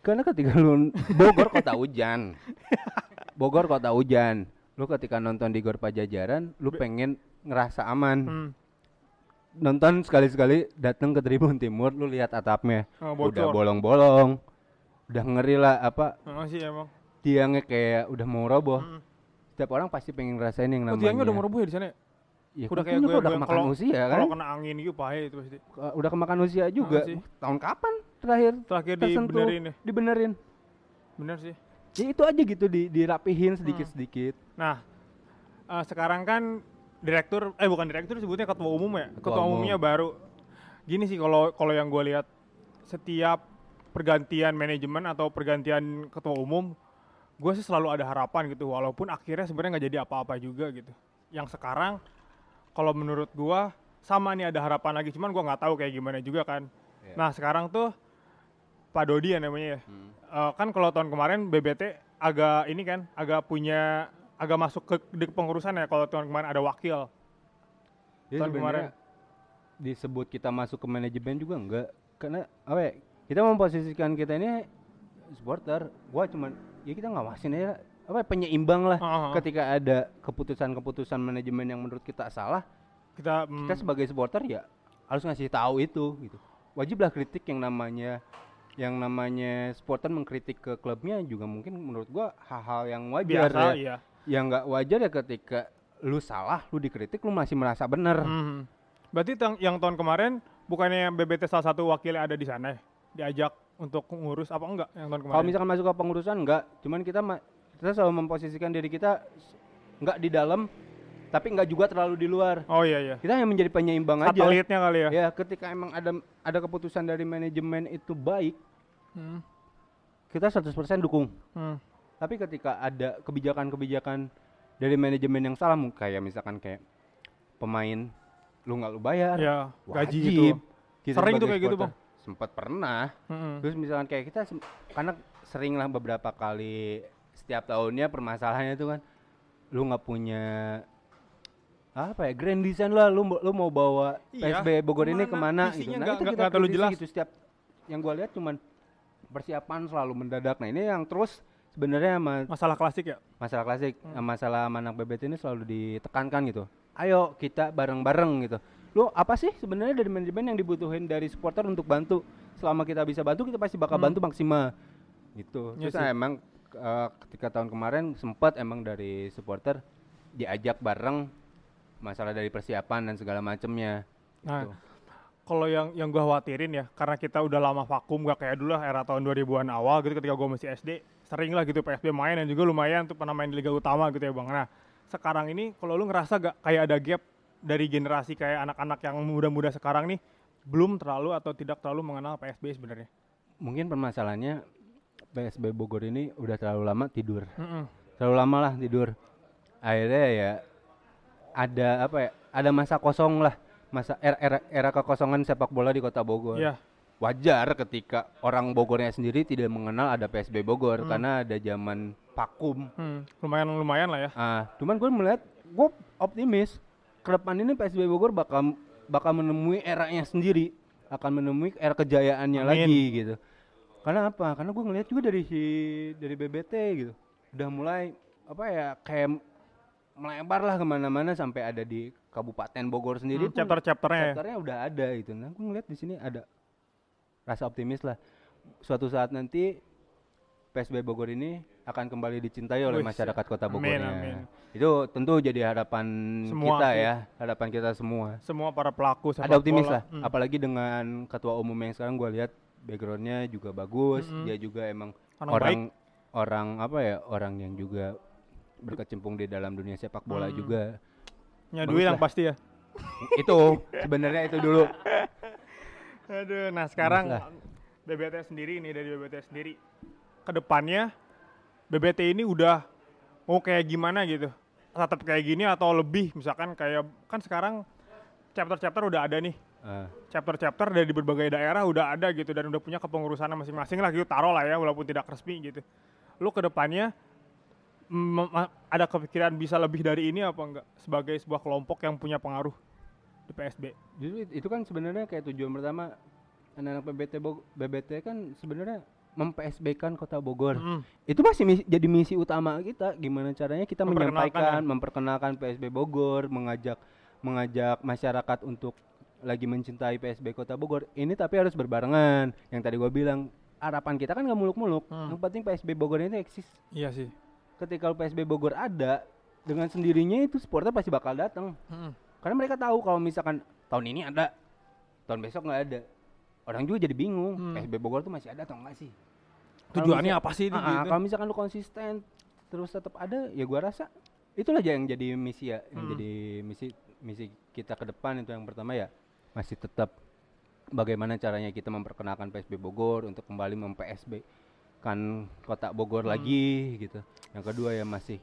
karena ketika lu Bogor kota hujan Bogor kota hujan lu ketika nonton di Gor Pajajaran lu pengen ngerasa aman Hmm. Nonton sekali-sekali datang ke Tribun Timur lu lihat atapnya Oh, udah bolong-bolong udah ngeri lah apa sih emang. tiangnya kayak udah mau roboh Hmm. setiap orang pasti pengen ngerasain yang Oh, namanya tiangnya udah mau roboh ya di sana. ya? udah kayak gue- udah gue kemakan usia kan Kalau kena angin gitu bahaya itu pasti. Uh, udah kemakan usia juga sih. tahun kapan terakhir Terakhir tersentuh dibenerin ya. dibenerin Bener sih. ya itu aja gitu di dirapihin sedikit sedikit Nah, eh, sekarang kan direktur eh bukan direktur sebutnya ketua umum ya. Ketua Ketua, umum. umumnya baru. Gini sih kalau kalau yang gue lihat setiap pergantian manajemen atau pergantian ketua umum, gue sih selalu ada harapan gitu. Walaupun akhirnya sebenarnya nggak jadi apa-apa juga gitu. Yang sekarang kalau menurut gue sama nih ada harapan lagi, cuman gue nggak tahu kayak gimana juga kan. Iya. Nah sekarang tuh Pak Dodi ya namanya ya. Eh, kan kalau tahun kemarin BBT agak ini kan agak punya agak masuk ke di pengurusan ya kalau tahun kemarin ada wakil. Jadi Tahun sebenarnya disebut kita masuk ke manajemen juga enggak. Karena apa ya kita memposisikan kita ini supporter. Gua cuman ya kita ngawasin aja apa ya, penyeimbang lah Heeh. ketika ada keputusan-keputusan manajemen yang menurut kita salah. Kita, mm, kita sebagai supporter ya harus ngasih tahu itu gitu. Wajiblah kritik yang namanya yang namanya supporter mengkritik ke klubnya juga mungkin menurut gua hal-hal yang wajar biasa ya iya. yang nggak wajar ya ketika lu salah lu dikritik lu masih merasa bener Mhm. Berarti tang- yang tahun kemarin bukannya BBT salah satu wakilnya ada di sana ya? Diajak untuk ngurus apa enggak yang tahun kemarin? Kalau misalkan masuk ke pengurusan enggak, cuman kita ma- kita selalu memposisikan diri kita enggak di dalam tapi enggak juga terlalu di luar. oh iya iya. Kita hanya menjadi penyeimbang aja. Satelitnya kali ya. Ya, ketika emang ada ada keputusan dari manajemen itu baik, Hmm. kita 100% dukung. Hmm. Tapi ketika ada kebijakan-kebijakan dari manajemen yang salah, kayak misalkan kayak pemain lu nggak lu bayar, Ya, gaji gitu. Kita Sering tuh kayak gitu, supporter. Sempat pernah. Mhm. Terus misalkan kayak kita karena sering lah beberapa kali setiap tahunnya permasalahannya itu kan lu nggak punya apa ya grand design lah lu lu mau bawa Iya, PSB Bogor ini ke mana? gitu. Nah nggak- itu kita terlalu jelas. gitu setiap yang gua lihat cuman persiapan selalu mendadak. Nah ini yang terus sebenarnya sama Masalah klasik ya. masalah klasik Hmm. masalah anak BBT ini selalu ditekankan gitu. Ayo kita bareng-bareng gitu. Lu apa sih sebenarnya dari manajemen yang dibutuhin dari supporter untuk bantu? Selama kita bisa bantu kita pasti bakal Hmm. bantu maksimal. Gitu. Iya Terus emang eh, ketika tahun kemarin sempat emang dari supporter diajak bareng masalah dari persiapan dan segala macamnya. Nah, Gitu. kalau yang yang gua khawatirin ya karena kita udah lama vakum gak kayak dulu lah era tahun 2000-an awal gitu ketika gua masih SD sering lah gitu PSB main dan juga lumayan tuh pernah main di liga utama gitu ya bang nah sekarang ini kalau lu ngerasa gak kayak ada gap dari generasi kayak anak-anak yang muda-muda sekarang nih belum terlalu atau tidak terlalu mengenal PSB sebenarnya Mungkin permasalahannya PSB Bogor ini udah terlalu lama tidur. Mm-mm. terlalu lama lah tidur akhirnya ya ada apa ya ada masa kosong lah masa era era, era kekosongan sepak bola di kota Bogor Iya wajar ketika orang Bogornya sendiri tidak mengenal ada PSB Bogor Hmm. karena ada zaman vakum. Hmm, lumayan lumayan lah ya. Ah, cuman gue melihat gue optimis ke depan ini PSB Bogor bakal bakal menemui eranya sendiri, akan menemui era kejayaannya Amin. lagi gitu. Karena apa? Karena gue ngelihat juga dari si dari BBT gitu, udah mulai apa ya kayak melebar lah ke mana-mana sampai ada di Kabupaten Bogor sendiri. Hmm, chapter-chapternya ya. chapternya udah ada gitu. Nah, gue ngeliat di sini ada rasa optimis lah. Suatu saat nanti PSB Bogor ini akan kembali dicintai oleh masyarakat Kota amin, Bogornya. amin. Itu tentu jadi harapan Semua kita ya, harapan kita semua. Semua para pelaku ada optimis bola. lah, Hmm. apalagi dengan ketua umum yang sekarang gue lihat backgroundnya juga bagus, Mm-mm. dia juga emang Orang orang orang apa ya, orang yang juga berkecimpung di dalam dunia sepak bola Hmm. juga. Nya bagus duit yang pasti ya. itu sebenarnya itu dulu. Aduh, nah sekarang. BBT sendiri ini dari BBT sendiri ke depannya BBT ini udah mau kayak gimana gitu? Tetap kayak gini atau lebih? Misalkan kayak kan sekarang chapter-chapter udah ada nih. Ah. Chapter-chapter dari berbagai daerah udah ada gitu dan udah punya kepengurusan masing-masing lah gitu taruh lah ya walaupun tidak resmi gitu. Lu ke depannya ada kepikiran bisa lebih dari ini apa enggak sebagai sebuah kelompok yang punya pengaruh di PSB? Justru it- itu kan sebenarnya kayak tujuan pertama anak-anak BBT Bog- BBT kan sebenarnya mem-PSB-kan Kota Bogor. Mm. Itu masih misi- jadi misi utama kita gimana caranya kita Memperkenalkan menyampaikan, ya? memperkenalkan PSB Bogor, mengajak mengajak masyarakat untuk lagi mencintai PSB Kota Bogor. Ini tapi harus berbarengan. Yang tadi gua bilang harapan kita kan nggak muluk-muluk. Hmm. Yang penting PSB Bogor ini eksis. Iya sih. Ketika PSB Bogor ada, dengan sendirinya itu supporter pasti bakal datang. Mm. Karena mereka tahu kalau misalkan tahun ini ada, tahun besok nggak ada. Orang juga jadi bingung, Hmm. PSB Bogor tuh masih ada atau enggak sih? Tujuannya apa sih ini Ah, ah, gitu? Kalau misalkan lu konsisten terus tetap ada, ya gua rasa itulah yang jadi misi ya, yang Hmm. jadi misi misi kita ke depan itu yang pertama ya masih tetap bagaimana caranya kita memperkenalkan PSB Bogor untuk kembali mem-PSB kan kota Bogor Hmm. lagi gitu. Yang kedua ya masih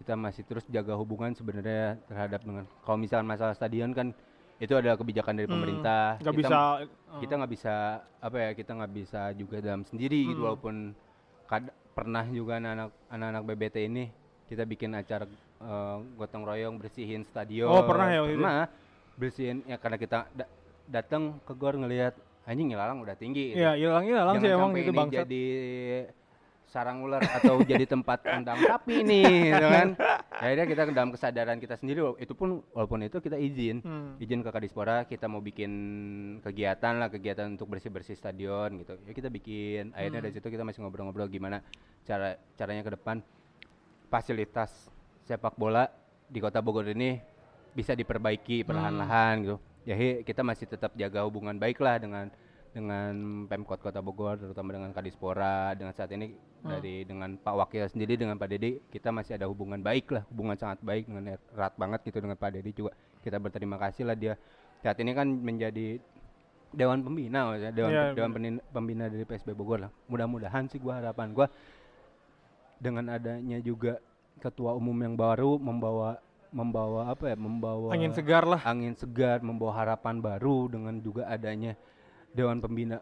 kita masih terus jaga hubungan sebenarnya terhadap dengan kalau misalkan masalah stadion kan itu adalah kebijakan dari Hmm, pemerintah. Nggak Kita bisa kita nggak bisa apa ya kita nggak bisa juga dalam sendiri gitu Hmm. walaupun kad- pernah juga anak-anak anak-anak BBT ini kita bikin acara eh, gotong royong bersihin stadion Oh, pernah ya pernah bersihin ya karena kita da- datang ke gor ngelihat anjing ilalang udah tinggi gitu. Iya, hilang hilang sih emang itu bangsat. jadi sarang ular atau jadi tempat kandang sapi nih gitu kan akhirnya kita dalam kesadaran kita sendiri itu pun walaupun itu kita izin Hmm. izin ke Kadispora kita mau bikin kegiatan lah kegiatan untuk bersih bersih stadion gitu ya kita bikin akhirnya Hmm. dari situ kita masih ngobrol-ngobrol gimana cara caranya ke depan fasilitas sepak bola di kota Bogor ini bisa diperbaiki perlahan-lahan gitu ya he, kita masih tetap jaga hubungan baik lah dengan dengan Pemkot Kota Bogor terutama dengan Kadispora. Dengan saat ini Hmm. dari dengan Pak Wakil sendiri dengan Pak Dedi kita masih ada hubungan baik lah. Hubungan sangat baik dengan erat banget gitu dengan Pak Dedi juga. Kita berterima kasih lah dia. Saat ini kan menjadi Dewan Pembina maksudnya, Dewan Iya, Dewan Pembina dari PSB Bogor lah. Mudah-mudahan sih gua harapan gua dengan adanya juga ketua umum yang baru membawa membawa apa ya membawa Angin segar lah. angin segar membawa harapan baru dengan juga adanya Dewan Pembina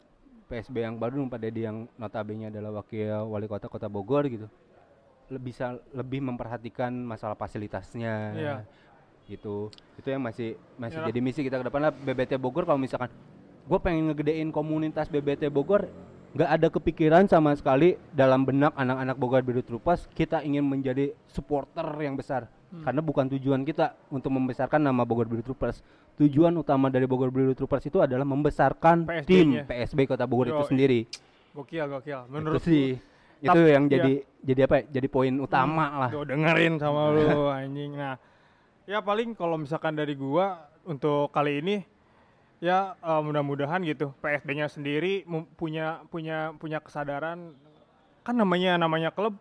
PSB yang baru Pak Dedi yang notabene adalah wakil wali kota kota Bogor gitu Le- bisa lebih memperhatikan masalah fasilitasnya Iya. gitu itu yang masih masih Yalah. jadi misi kita ke depan lah BBT Bogor kalau misalkan gue pengen ngegedein komunitas BBT Bogor nggak ada kepikiran sama sekali dalam benak anak-anak Bogor Biru Troopers kita ingin menjadi supporter yang besar Hmm. karena bukan tujuan kita untuk membesarkan nama Bogor Biru Troopers tujuan utama dari Bogor Biru Troopers itu adalah membesarkan PSB-nya. tim PSB Kota Bogor itu Yoi. sendiri Gokil, gokil. itu Menurut sih itu Tap- yang iya. jadi jadi apa ya jadi poin utama lah Gue dengerin sama lu anjing. Nah, ya paling kalau misalkan dari gua untuk kali ini ya eh, mudah-mudahan gitu PSB-nya sendiri punya punya punya kesadaran kan namanya namanya klub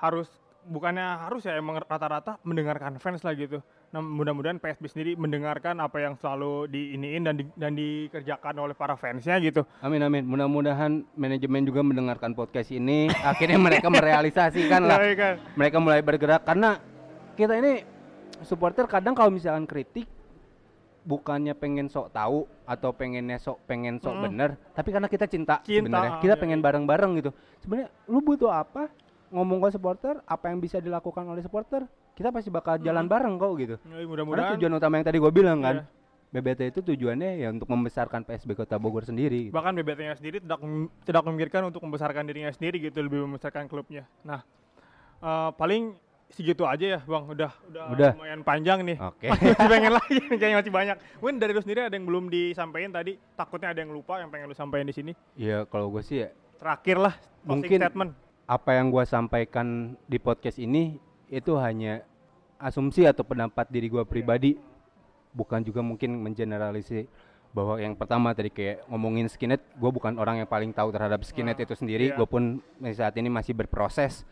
harus bukannya harus ya emang rata-rata mendengarkan fans lah gitu. Nah, mudah-mudahan PSB sendiri mendengarkan apa yang selalu diiniin dan di- dan dikerjakan oleh para fansnya gitu. Amin amin. Mudah-mudahan manajemen juga mendengarkan podcast ini. Akhirnya mereka merealisasikan lah. Ya, kan? Mereka mulai bergerak karena kita ini supporter kadang kalau misalkan kritik bukannya pengen sok tahu atau pengennya sok pengen sok Mm. bener, tapi karena kita cinta, Cinta, sebenarnya. Kita iya, pengen iya. bareng-bareng gitu. Sebenarnya lu butuh apa? Ngomong ke supporter, apa yang bisa dilakukan oleh supporter? Kita pasti bakal jalan bareng kok gitu. Karena mudah-mudahan tujuan utama yang tadi gue bilang kan, Iya. BBT itu tujuannya ya untuk membesarkan PSB Kota Bogor sendiri. gitu. bahkan BBT-nya sendiri tidak tidak memikirkan untuk membesarkan dirinya sendiri gitu lebih membesarkan klubnya nah eh, paling segitu aja ya bang udah udah, Udah. lumayan panjang nih Oke. masih pengen lagi nih, kayaknya masih banyak mungkin dari lu sendiri ada yang belum disampaikan tadi takutnya ada yang lupa yang pengen lu sampaikan di sini ya kalau gue sih ya terakhir lah Mungkin- statement apa yang gua sampaikan di podcast ini itu hanya asumsi atau pendapat diri gua pribadi bukan juga mungkin mengeneralisir bahwa yang pertama tadi kayak ngomongin skinhead gue bukan orang yang paling tahu terhadap skinhead Nah, itu sendiri iya. gue pun saat ini masih berproses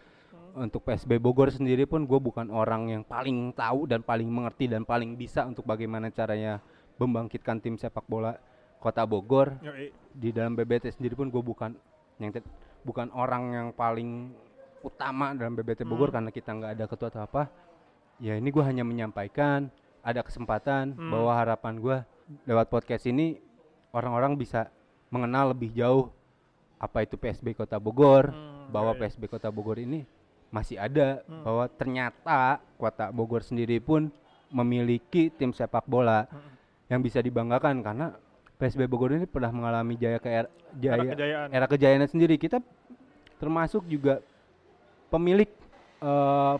untuk PSB Bogor sendiri pun gue bukan orang yang paling tahu dan paling mengerti dan paling bisa untuk bagaimana caranya membangkitkan tim sepak bola kota Bogor Yoi. di dalam BBT sendiri pun gue bukan yang bukan orang yang paling utama dalam BBT Bogor Hmm. karena kita nggak ada ketua atau apa ya ini gue hanya menyampaikan ada kesempatan Hmm. bahwa harapan gue lewat podcast ini orang-orang bisa mengenal lebih jauh apa itu PSB Kota Bogor Hmm, bahwa yoi. PSB Kota Bogor ini masih ada Hmm. bahwa ternyata Kota Bogor sendiri pun memiliki tim sepak bola Hmm. yang bisa dibanggakan karena PSB Bogor ini pernah mengalami jaya ke era, jaya kejayaan. era kejayaannya sendiri. Kita termasuk juga pemilik eh,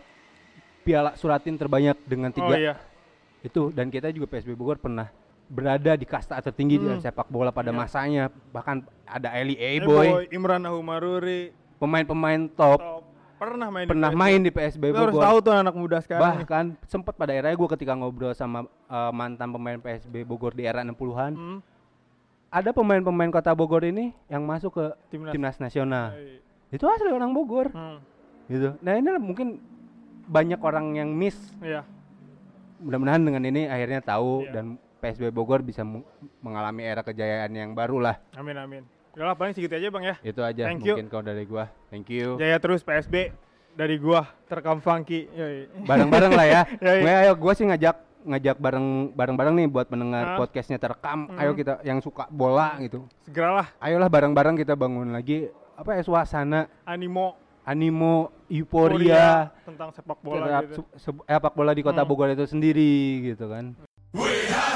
piala suratin terbanyak dengan oh tiga iya. Itu dan kita juga PSB Bogor pernah berada di kasta tertinggi di Hmm. sepak bola pada Iya. masanya. Bahkan ada Eli Eh, Boy. Imran Nahumaruri pemain-pemain top. Top. Pernah main pernah di PSB. main di PSB Lu harus tahu tuh anak muda sekarang bahkan sempat pada era gue ketika ngobrol sama eh, mantan pemain PSB Bogor di era 60-an Hmm, ada pemain-pemain kota Bogor ini yang masuk ke timnas. Timnas nasional. Yoi. itu asli orang Bogor. Hmm, gitu. Nah ini mungkin banyak orang yang miss. Iya. Mudah-mudahan dengan ini akhirnya tahu Iya. dan PSB Bogor bisa mengalami era kejayaan yang baru lah. Amin amin. Udah lah paling segitu aja bang ya. Itu aja. Thank you. mungkin kalau dari gua. Thank you. Jaya terus PSB dari gua terekam funky. Bareng-bareng lah ya. Gue ayo gua sih ngajak ngajak bareng bareng-bareng nih buat pendengar Ah. podcastnya terekam. Mm. ayo kita yang suka bola gitu. Segeralah. Ayolah bareng-bareng kita bangun lagi apa ya suasana. Animo. Animo euforia tentang sepak bola gitu. sepak bola di kota Hmm. Bogor itu sendiri gitu kan. We have